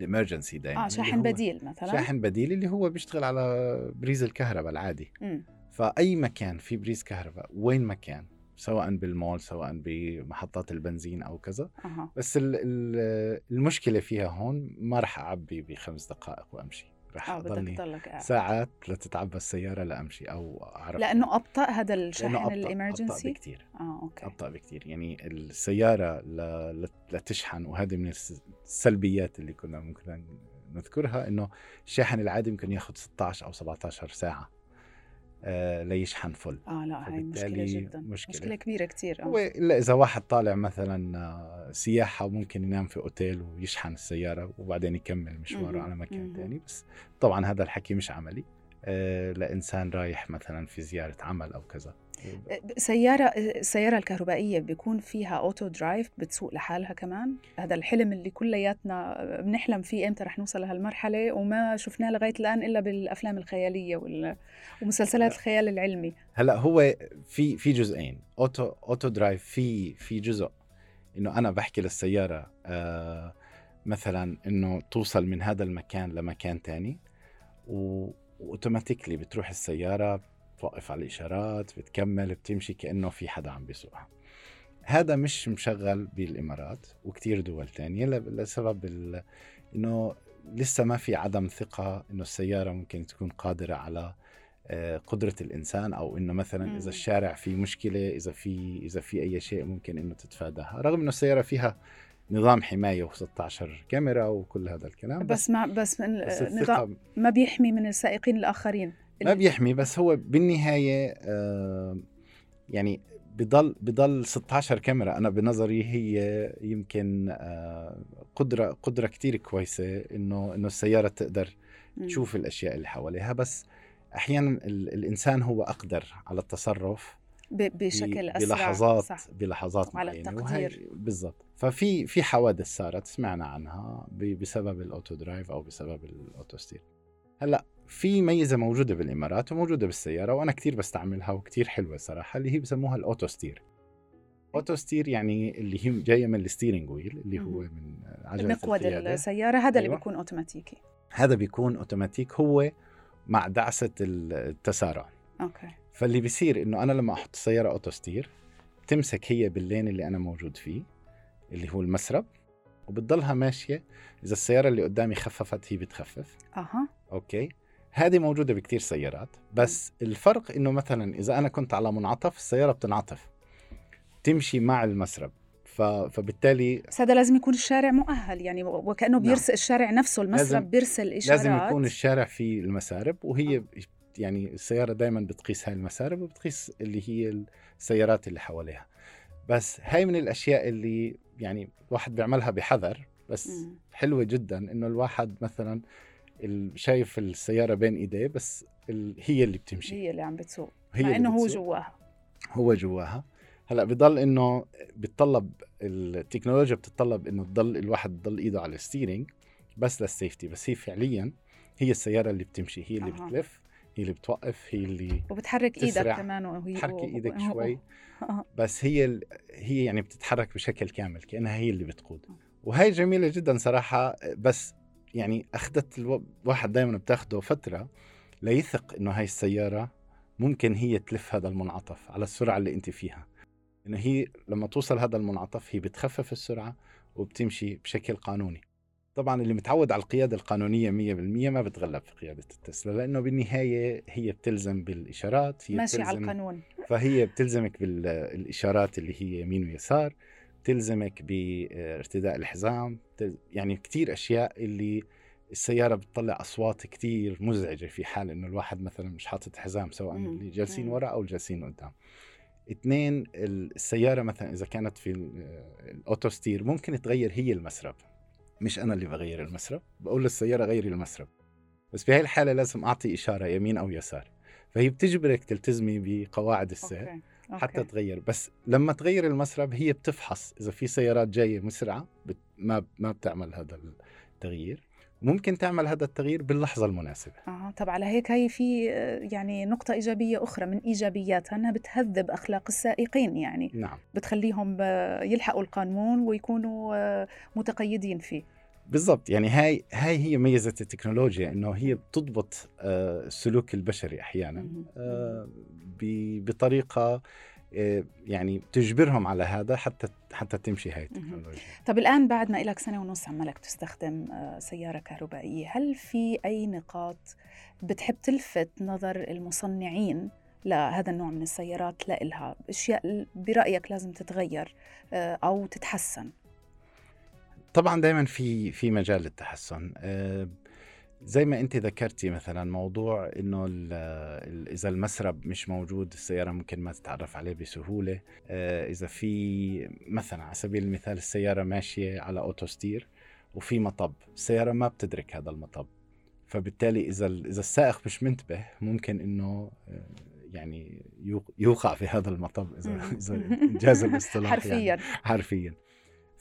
Speaker 2: ال emergency دائما
Speaker 1: آه شاحن بديل مثلا.
Speaker 2: شاحن بديل اللي هو بيشتغل على بريز الكهرباء العادي.
Speaker 1: مم.
Speaker 2: فأي مكان في بريز كهرباء وين ما كان سواء بالمول سواء بمحطات البنزين أو كذا.
Speaker 1: أها.
Speaker 2: بس ال- ال- المشكلة فيها هون ما راح أعبي بخمس دقائق وأمشي. راح
Speaker 1: آه بدك
Speaker 2: أضلني
Speaker 1: تضلك قاعد
Speaker 2: ساعات لتتعبى السيارة لأمشي أو أعرف
Speaker 1: لأنه أبطأ هذا
Speaker 2: أبطأ
Speaker 1: الإمرجنسي؟
Speaker 2: بكتير.
Speaker 1: آه أوكي.
Speaker 2: أبطأ بكتير. يعني السيارة ل- لتشحن وهذه من الس- السلبيات اللي كنا ممكن نذكرها إنه الشاحن العادي ممكن ياخذ 16 أو 17 ساعة. آه ليشحن فل
Speaker 1: آه لا هاي مشكلة
Speaker 2: فبالتالي
Speaker 1: جدا
Speaker 2: مشكلة.
Speaker 1: مشكلة كبيرة كثير آه.
Speaker 2: الا إذا واحد طالع مثلا آه، سياحة ممكن ينام في أوتيل ويشحن السيارة وبعدين يكمل مشواره. على مكان. ثاني بس طبعا هذا الحكي مش عملي آه، لإنسان رايح مثلا في زيارة عمل أو كذا
Speaker 1: سيارة السيارة الكهربائية بيكون فيها auto drive بتسوق لحالها كمان؟ هذا الحلم اللي كلياتنا بنحلم فيه إمتى رح نوصل لهالمرحلة وما شفناه لغاية الآن إلا بالأفلام الخيالية وال- ومسلسلات
Speaker 2: لا.
Speaker 1: الخيال العلمي.
Speaker 2: هلأ هو في في جزئين. auto auto drive في في جزء إنه أنا بحكي للسيارة آه مثلا إنه توصل من هذا المكان لمكان تاني و- وأوتوماتيكلي بتروح السيارة بتوقف على الإشارات بتكمل بتمشي كأنه في حدا عم بيسوقها. هذا مش مشغل بالإمارات وكتير دول تانية لسبب إنه لسه ما في عدم ثقة إنه السيارة ممكن تكون قادرة على آه، قدرة الإنسان أو إنه مثلا. إذا الشارع فيه مشكلة إذا في إذا في أي شيء ممكن إنه تتفاداها. رغم إنه السيارة فيها نظام حماية و16 كاميرا وكل هذا الكلام
Speaker 1: بس ما بس,
Speaker 2: بس
Speaker 1: نظام ما بيحمي من السائقين الآخرين.
Speaker 2: ما بيحمي بس هو بالنهاية آه، يعني بضل بضل 16 كاميرا. أنا بنظري هي يمكن آه، قدرة قدرة كتير كويسة إنه إنه السيارة تقدر. تشوف الأشياء اللي حواليها. بس أحيانا ال- الإنسان هو أقدر على التصرف
Speaker 1: بشكل أسرع.
Speaker 2: بلحظات صح. بلحظات
Speaker 1: على التقدير.
Speaker 2: بالضبط. ففي في حوادث صارت سمعنا عنها بسبب ال auto drive أو بسبب ال auto steer. هلأ في ميزة موجودة بالإمارات وموجودة بالسيارة وأنا كثير بستعملها وكثير حلوة صراحة اللي هي بسموها ال auto steer auto steer يعني اللي هي جاية من ال steering wheel اللي هو من
Speaker 1: عجلة مقود السياره هذا أيوة. اللي بيكون أوتوماتيكي
Speaker 2: هذا بيكون اوتوماتيك هو مع دعسة التسارع.
Speaker 1: okay.
Speaker 2: فاللي بيصير إنه أنا لما أحط السياره auto steer بتمسك هي بال lane اللي أنا موجود فيه اللي هو المسرب وبتضلها ماشية. إذا السيارة اللي قدامي خففت هي بتخفف.
Speaker 1: أها.
Speaker 2: okay. هذه موجودة بكثير سيارات بس الفرق إنه مثلا إذا أنا كنت على منعطف السيارة بتنعطف تمشي مع المسرب ف... فبالتالي
Speaker 1: بس هذا لازم يكون الشارع مؤهل يعني وكأنه نعم. بيرسل الشارع نفسه المسرب بيرسل اشارات
Speaker 2: لازم يكون الشارع فيه المسارب وهي آه. يعني السيارة دائما بتقيس هاي المسارب وبتقيس اللي هي السيارات اللي حواليها بس هاي من الأشياء اللي يعني الواحد بيعملها بحذر بس م. حلوة جدا إنه الواحد مثلا شايف السيارة بين إيديه بس هي اللي بتمشي.
Speaker 1: هي اللي عم بتسوق هي مع إنه هو جواها.
Speaker 2: هو جواها. هلأ بضل إنه بتطلب التكنولوجيا بتتطلب إنه تضل الواحد يضل إيده على الستيرنج بس للسيفتي بس هي فعليا هي السيارة اللي بتمشي هي اللي أه. بتلف هي اللي بتوقف هي اللي
Speaker 1: وبتحرك إيدك كمان
Speaker 2: وهي بتحركي إيدك شوي. (laughs) بس هي هي يعني بتتحرك بشكل كامل كأنها هي اللي بتقود. وهي جميلة جدا صراحة بس يعني أخذت الواحد دائما بتاخده فترة ليثق إنه هاي السيارة ممكن هي تلف هذا المنعطف على السرعة اللي أنت فيها. انه هي لما توصل هذا المنعطف هي بتخفف السرعة وبتمشي بشكل قانوني. طبعا اللي متعود على القيادة القانونية 100% ما بتغلب في قيادة التسلا لأنه بالنهاية هي بتلزم بالإشارات هي
Speaker 1: ماشي على القانون.
Speaker 2: فهي بتلزمك بالاشارات اللي هي يمين ويسار. بتلزمك بارتداء الحزام يعني كثير أشياء اللي السيارة بتطلع أصوات كثير مزعجة في حال إنه الواحد مثلا مش حاطط حزام سواء اللي جالسين ورا أو الجالسين قدام. اثنين السيارة مثلا إذا كانت في ال auto steer ممكن تغير هي المسرب. مش أنا اللي بغير المسرب بقول للسيارة غيري المسرب. بس بهي الحالة لازم أعطي إشارة يمين أو يسار. فهي بتجبرك تلتزمي بقواعد السير okay. حتى okay. تغير. بس لما تغير المسرب هي بتفحص. إذا في سيارات جاية مسرعة بت... ما ما بتعمل هذا التغيير. ممكن تعمل هذا التغيير باللحظة المناسبة.
Speaker 1: آه طب على هيك هي في يعني نقطة إيجابية أخرى من إيجابياتها أنها بتهذب أخلاق السائقين يعني.
Speaker 2: نعم.
Speaker 1: بتخليهم يلحقوا القانون ويكونوا متقيدين فيه.
Speaker 2: بالضبط. يعني هاي هاي هي ميزة التكنولوجيا إنه هي بتضبط السلوك البشري أحيانا. بطريقة آه، يعني تجبرهم على هذا حتى حتى تمشي هاي التكنولوجيا.
Speaker 1: طب الآن بعد ما لك سنة ونص عمالك تستخدم آه، سيارة كهربائية هل في أي نقاط بتحب تلفت نظر المصنعين لهذا النوع من السيارات؟ لإلها أشياء برأيك لازم تتغير آه، أو تتحسن؟
Speaker 2: طبعا دائما في في مجال للتحسن. زي ما أنت ذكرتي مثلا موضوع إنه إذا المسرب مش موجود السيارة ممكن ما تتعرف عليه بسهولة. آه، إذا في مثلا على سبيل المثال السيارة ماشية على اوتوستير وفي مطب السيارة ما بتدرك هذا المطب. فبالتالي إذا إذا السائق مش منتبه ممكن إنه آه، يعني يوقع في هذا المطب إذا إذا إن جاز
Speaker 1: الاصطلاح حرفيا.
Speaker 2: يعني حرفيا.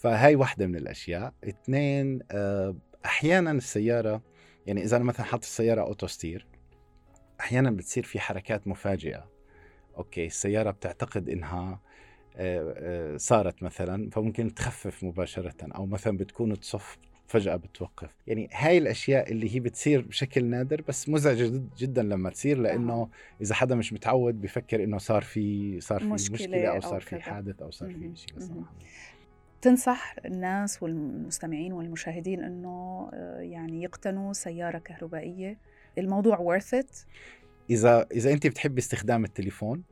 Speaker 2: فهاي واحدة من الأشياء. اثنين آه، أحيانا السيارة يعني إذا أنا مثلا حاطط السيارة auto steer أحيانا بتصير في حركات مفاجئة. okay السيارة بتعتقد إنها آه، آه، صارت مثلا فممكن تخفف مباشرة أو مثلا بتكون تصف فجأة بتوقف. يعني هاي الأشياء اللي هي بتصير بشكل نادر بس مزعجة جدا لما تصير لأنه إذا حدا مش متعود بفكر إنه صار في صار في مشكلة, مشكلة أو صار في حادث أو صار في شيء
Speaker 1: تنصح الناس والمستمعين والمشاهدين إنه آه، يعني يقتنوا سيارة كهربائية؟ الموضوع worth it
Speaker 2: إذا إذا أنت بتحبي استخدام التليفون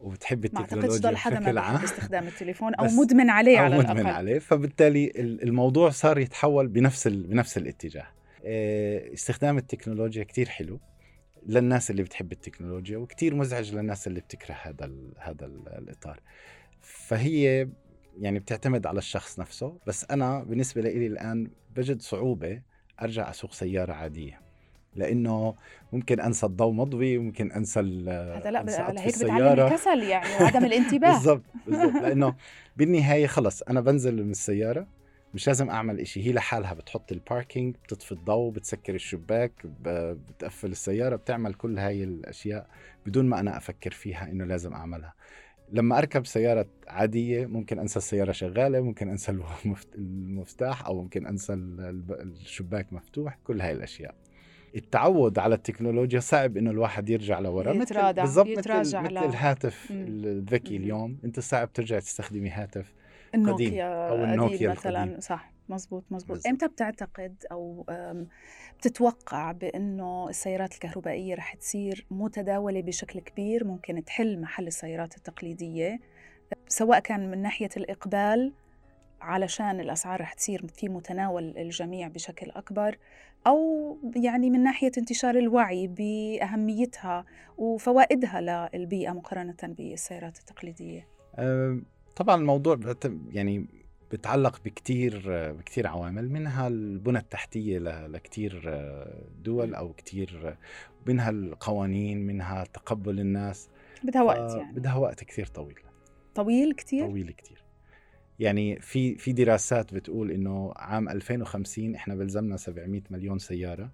Speaker 2: وبتحبي التكنولوجيا
Speaker 1: ما حدا بشكل عام استخدام (laughs) التليفون أو مدمن عليه
Speaker 2: أو
Speaker 1: على
Speaker 2: مدمن الأقل. عليه. فبالتالي الموضوع صار يتحول بنفس بنفس الاتجاه. آه، استخدام التكنولوجيا كتير حلو للناس اللي بتحب التكنولوجيا وكتير مزعج للناس اللي بتكره هذا هذا الإطار. فهي يعني بتعتمد على الشخص نفسه بس أنا بالنسبة لي الآن بجد صعوبة أرجع أسوق سيارة عادية لأنه ممكن أنسى الضوء مضوي ممكن أنسى
Speaker 1: هذا لا على هيك بتعلم الكسل يعني وعدم (laughs) الانتباه.
Speaker 2: بالضبط بالضبط لأنه بالنهاية خلص أنا بنزل من السيارة مش لازم أعمل إشي هي لحالها بتحط الباركينج بتطفي الضوء بتسكر الشباك بتقفل السيارة بتعمل كل هاي الأشياء بدون ما أنا أفكر فيها إنه لازم أعملها. لما أركب سيارة عادية ممكن أنسى السيارة شغالة ممكن أنسى (laughs) المفتاح أو ممكن أنسى الشباك مفتوح كل هاي الأشياء. التعود على التكنولوجيا صعب إنه الواحد يرجع لورا.
Speaker 1: مثل بالضبط مثل, مثل
Speaker 2: الهاتف الذكي اليوم. أنت صعب ترجع تستخدمي هاتف
Speaker 1: النوكيا أو النوكيا مثلا القديم. صح مزبوط مزبوط. إمتى بتعتقد أو بتتوقع بأنه السيارات الكهربائية رح تصير متداولة بشكل كبير؟ ممكن تحل محل السيارات التقليدية؟ سواء كان من ناحية الإقبال علشان الأسعار رح تصير في متناول الجميع بشكل أكبر أو يعني من ناحية انتشار الوعي بأهميتها وفوائدها للبيئة مقارنة بالسيارات التقليدية.
Speaker 2: طبعا الموضوع يعني بتعلق بكتير بكتير عوامل منها البنى التحتية لكتير دول أو كتير منها القوانين منها تقبل الناس.
Speaker 1: بدها وقت يعني.
Speaker 2: بدها وقت كثير طويل.
Speaker 1: طويل كتير؟
Speaker 2: طويل كتير. يعني في في دراسات بتقول إنه عام 2050 إحنا بلزمنا 700 مليون سيارة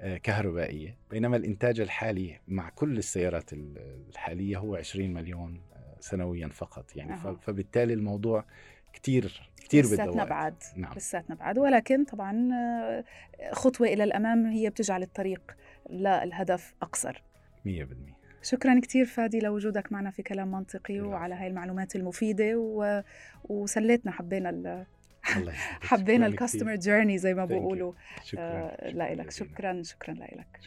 Speaker 2: آه، كهربائية. بينما الإنتاج الحالي مع كل السيارات الحالية هو 20 مليون سنويا فقط يعني. أه. فبالتالي الموضوع كثير كثير بده
Speaker 1: لساتنا بعد نعم. لساتنا بعد. ولكن طبعا آه، خطوة إلى الأمام هي بتجعل الطريق للهدف أقصر.
Speaker 2: 100%
Speaker 1: شكرا كثير فادي لوجودك معنا في كلام منطقي وعلى هاي المعلومات المفيدة و... وسليتنا حبينا ال... (laughs) حبينا الكاستمر جيرني زي ما بقولوا.
Speaker 2: شكرا, آه
Speaker 1: لك شكرا شكرا لك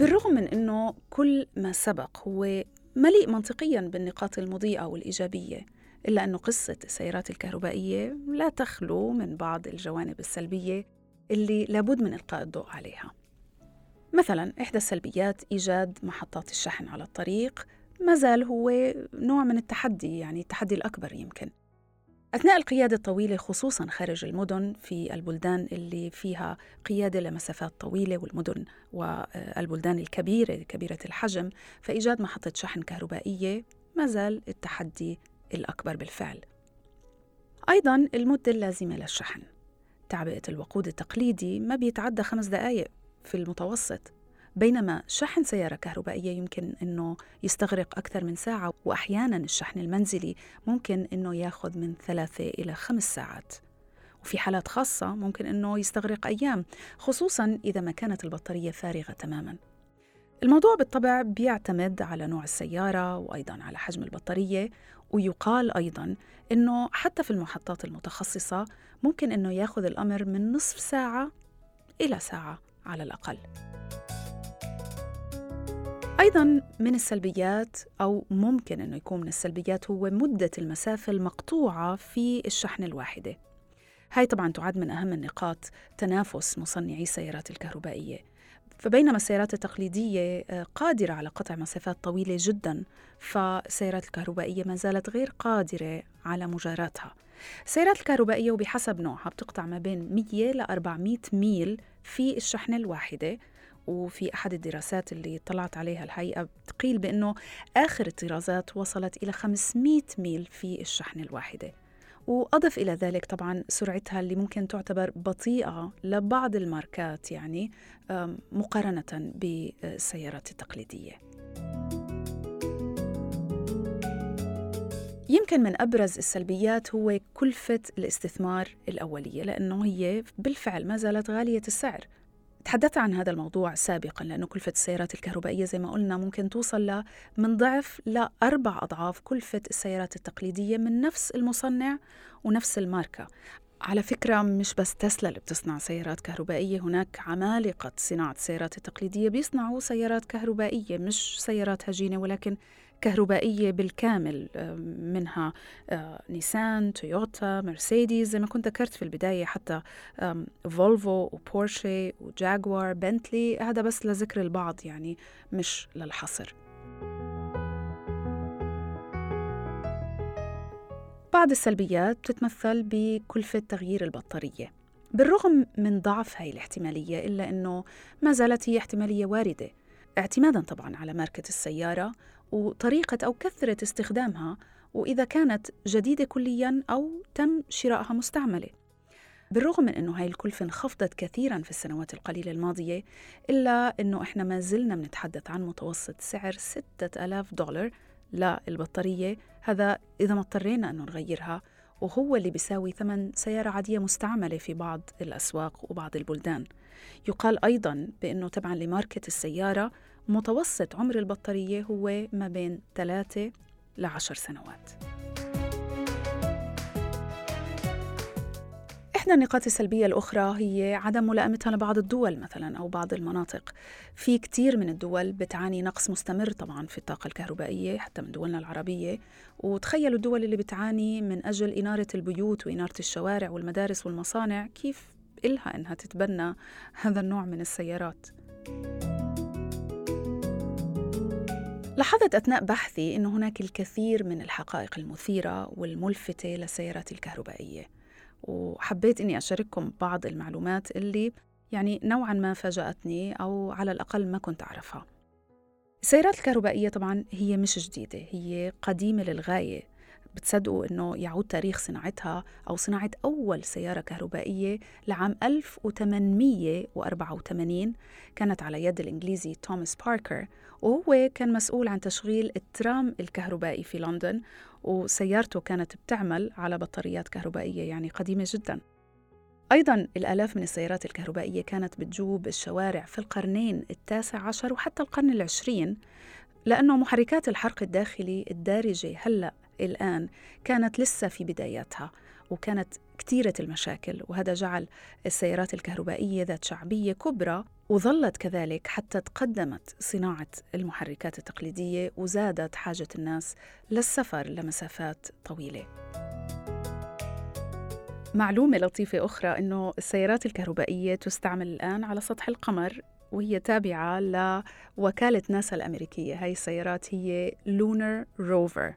Speaker 1: بالرغم من أنه كل ما سبق هو مليء منطقيا بالنقاط المضيئة والإيجابية إلا أن قصة السيارات الكهربائية لا تخلو من بعض الجوانب السلبية اللي لابد من إلقاء الضوء عليها. مثلا إحدى السلبيات إيجاد محطات الشحن على الطريق ما زال هو نوع من التحدي يعني التحدي الأكبر يمكن. أثناء القيادة الطويلة خصوصا خارج المدن في البلدان اللي فيها قيادة لمسافات طويلة والمدن والبلدان الكبيرة كبيرة الحجم فإيجاد محطة شحن كهربائية ما زال التحدي الأكبر بالفعل. أيضا المدة اللازمة للشحن. تعبئة الوقود التقليدي ما بيتعدى خمس دقائق في المتوسط. بينما شحن سيارة كهربائية يمكن أنه يستغرق أكثر من ساعة وأحيانا الشحن المنزلي ممكن أنه ياخذ من ثلاثة إلى خمس ساعات. وفي حالات خاصة ممكن أنه يستغرق أيام خصوصا إذا ما كانت البطارية فارغة تماما. الموضوع بالطبع بيعتمد على نوع السيارة وأيضا على حجم البطارية ويقال أيضا أنه حتى في المحطات المتخصصة ممكن أنه ياخذ الأمر من نصف ساعة إلى ساعة على الأقل. أيضا من السلبيات أو ممكن أنه يكون من السلبيات هو مدة المسافة المقطوعة في الشحن الواحدة. هاي طبعا تعد من أهم النقاط تنافس مصنعي السيارات الكهربائية. فبينما السيارات التقليدية آه، قادرة على قطع مسافات طويلة جدا فالسيارات الكهربائية ما زالت غير قادرة على مجاراتها. السيارات الكهربائية وبحسب نوعها بتقطع ما بين 100 ل 400 ميل في الشحنة الواحدة. وفي أحد الدراسات اللي طلعت عليها الحقيقة بتقيل بأنه آخر الطرازات وصلت إلى 500 ميل في الشحنة الواحدة. وأضف إلى ذلك طبعا سرعتها اللي ممكن تعتبر بطيئة لبعض الماركات يعني مقارنة بالسيارات التقليدية. يمكن من أبرز السلبيات هو كلفة الاستثمار الأولية لأنه هي بالفعل ما زالت غالية السعر. تحدثت عن هذا الموضوع سابقا لأنه كلفة السيارات الكهربائية زي ما قلنا ممكن توصل من ضعف لأربع أضعاف كلفة السيارات التقليدية من نفس المصنع ونفس الماركة. على فكرة مش بس تسلا اللي بتصنع سيارات كهربائية هناك عمالقة صناعة السيارات التقليدية بيصنعوا سيارات كهربائية مش سيارات هجينة ولكن كهربائية بالكامل منها نيسان تويوتا مرسيدس زي ما كنت ذكرت في البداية حتى فولفو وبورشي وجاكوار بنتلي هذا بس لذكر البعض يعني مش للحصر. بعض السلبيات بتتمثل بكلفة تغيير البطارية. بالرغم من ضعف هاي الاحتمالية إلا أنه ما زالت هي احتمالية واردة. اعتمادا طبعا على ماركة السيارة وطريقة أو كثرة استخدامها وإذا كانت جديدة كليا أو تم شرائها مستعملة. بالرغم من أنه هاي الكلفة انخفضت كثيرا في السنوات القليلة الماضية إلا أنه إحنا ما زلنا بنتحدث عن متوسط سعر 6000 دولار للبطارية. هذا إذا ما اضطرينا أنه نغيرها وهو اللي بيساوي ثمن سيارة عادية مستعملة في بعض الأسواق وبعض البلدان. يقال أيضا بأنه تبعا لماركة السيارة متوسط عمر البطارية هو ما بين ثلاثة لعشر سنوات. إحدى النقاط السلبية الأخرى هي عدم ملائمتها لبعض الدول مثلا أو بعض المناطق. في كتير من الدول بتعاني نقص مستمر طبعا في الطاقة الكهربائية حتى من دولنا العربية. وتخيلوا الدول اللي بتعاني من أجل إنارة البيوت وإنارة الشوارع والمدارس والمصانع كيف إلها إنها تتبنى هذا النوع من السيارات؟ لاحظت أثناء بحثي أن هناك الكثير من الحقائق المثيرة والملفتة للسيارات الكهربائية وحبيت أني أشارككم بعض المعلومات اللي يعني نوعا ما فاجأتني أو على الأقل ما كنت أعرفها. السيارات الكهربائية طبعا هي مش جديدة هي قديمة للغاية. بتصدقوا أنه يعود تاريخ صناعتها أو صناعة أول سيارة كهربائية لعام 1884 كانت على يد الإنجليزي توماس باركر وهو كان مسؤول عن تشغيل الترام الكهربائي في لندن وسيارته كانت بتعمل على بطاريات كهربائية يعني قديمة جدا. أيضا الآلاف من السيارات الكهربائية كانت بتجوب الشوارع في القرنين التاسع عشر وحتى القرن العشرين لأنه محركات الحرق الداخلي الدارجة هلأ الآن كانت لسه في بداياتها. وكانت كثيرة المشاكل وهذا جعل السيارات الكهربائية ذات شعبية كبرى وظلت كذلك حتى تقدمت صناعة المحركات التقليدية وزادت حاجة الناس للسفر لمسافات طويلة. معلومة لطيفة أخرى أنه السيارات الكهربائية تستعمل الآن على سطح القمر وهي تابعة لوكالة ناسا الأمريكية. هاي السيارات هي لونر روفر.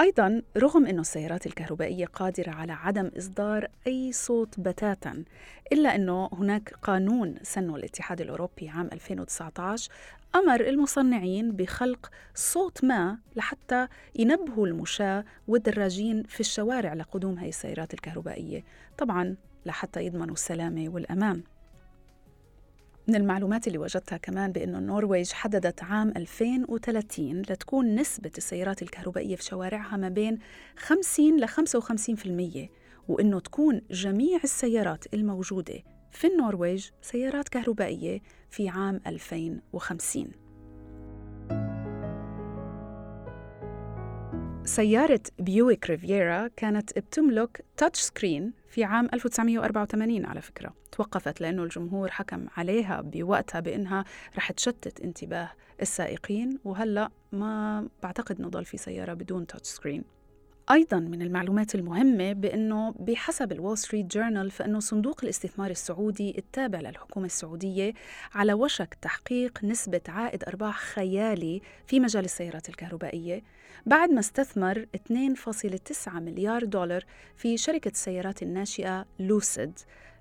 Speaker 1: أيضا رغم أن السيارات الكهربائية قادرة على عدم إصدار أي صوت بتاتا إلا أنه هناك قانون سنه الاتحاد الأوروبي عام 2019 أمر المصنعين بخلق صوت ما لحتى ينبهوا المشاة والدراجين في الشوارع لقدوم هذه السيارات الكهربائية. طبعا لحتى يضمنوا السلامة والأمان. من المعلومات اللي وجدتها كمان بأنه النرويج حددت عام 2030 لتكون نسبة السيارات الكهربائية في شوارعها ما بين 50 ل 55% وأنه تكون جميع السيارات الموجودة في النرويج سيارات كهربائية في عام 2050 سيارة بيويك ريفيرا كانت بتملك touch screen في عام 1984 على فكرة. توقفت لأنه الجمهور حكم عليها بوقتها بأنها رح تشتت انتباه السائقين وهلأ ما بعتقد أنه ضل في سيارة بدون touch screen أيضا من المعلومات المهمة بأنه بحسب ال Wall Street Journal فإنه صندوق الاستثمار السعودي التابع للحكومة السعودية على وشك تحقيق نسبة عائد أرباح خيالي في مجال السيارات الكهربائية. بعد ما استثمر 2.9 مليار دولار في شركة السيارات الناشئة لوسيد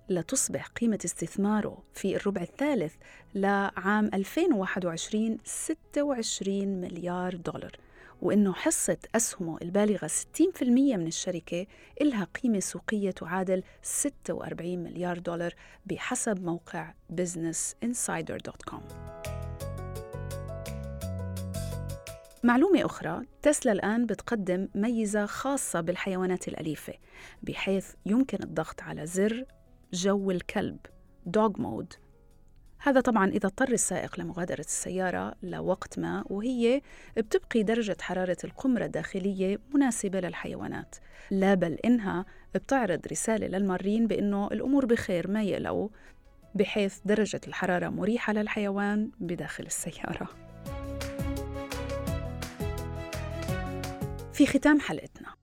Speaker 1: لتصبح قيمة استثماره في الربع الثالث لعام 2021 26 مليار دولار وإنه حصة أسهمه البالغة 60% من الشركة إلها قيمة سوقية تعادل 46 مليار دولار بحسب موقع businessinsider.com معلومة أخرى تسلا الآن بتقدم ميزة خاصة بالحيوانات الأليفة بحيث يمكن الضغط على زر جو الكلب dog mode هذا طبعا إذا اضطر السائق لمغادرة السيارة لوقت ما وهي بتبقي درجة حرارة القمرة الداخلية مناسبة للحيوانات. لا بل إنها بتعرض رسالة للمارين بأنه الأمور بخير ما يقلقوا بحيث درجة الحرارة مريحة للحيوان بداخل السيارة. في ختام حلقتنا.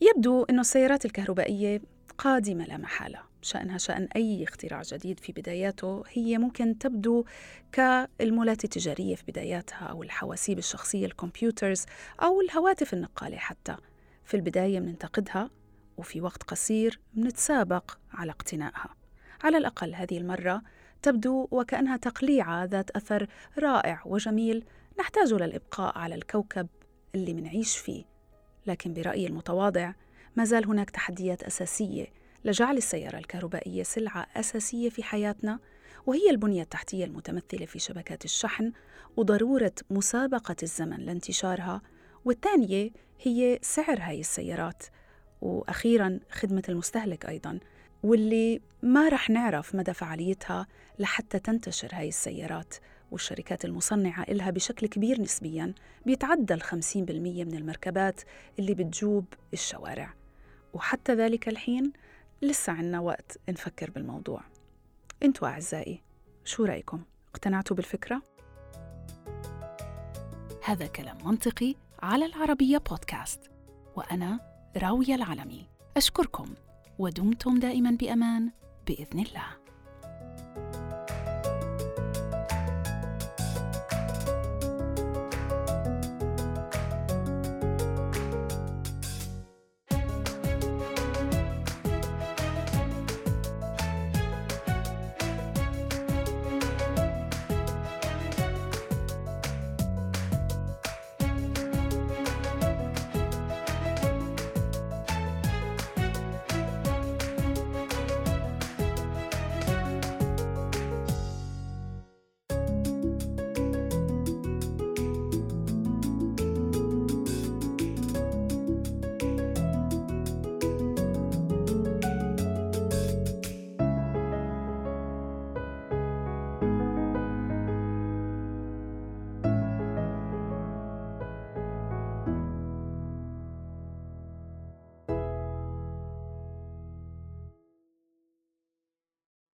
Speaker 1: يبدو أن السيارات الكهربائية قادمة لا محالة. شأنها شأن أي اختراع جديد في بداياته هي ممكن تبدو كالمولات التجارية في بداياتها أو الحواسيب الشخصية الكمبيوترز أو الهواتف النقالة حتى. في البداية مننتقدها وفي وقت قصير منتسابق على اقتنائها. على الأقل هذه المرة تبدو وكأنها تقليعة ذات أثر رائع وجميل نحتاج للإبقاء على الكوكب اللي منعيش فيه. لكن برأيي المتواضع ما زال هناك تحديات أساسية لجعل السيارة الكهربائية سلعة أساسية في حياتنا وهي البنية التحتية المتمثلة في شبكات الشحن وضرورة مسابقة الزمن لانتشارها والثانية هي سعر هاي السيارات وأخيرا خدمة المستهلك أيضا واللي ما رح نعرف مدى فعاليتها لحتى تنتشر هاي السيارات. والشركات المصنعة إلها بشكل كبير نسبياً بيتعدى الخمسين بالمية من المركبات اللي بتجوب الشوارع. وحتى ذلك الحين لسه عنا وقت نفكر بالموضوع. أنتوا أعزائي شو رأيكم؟ اقتنعتوا بالفكرة؟ هذا كلام منطقي على العربية بودكاست. وأنا راوية العلمي. أشكركم ودمتم دائما بأمان بإذن الله.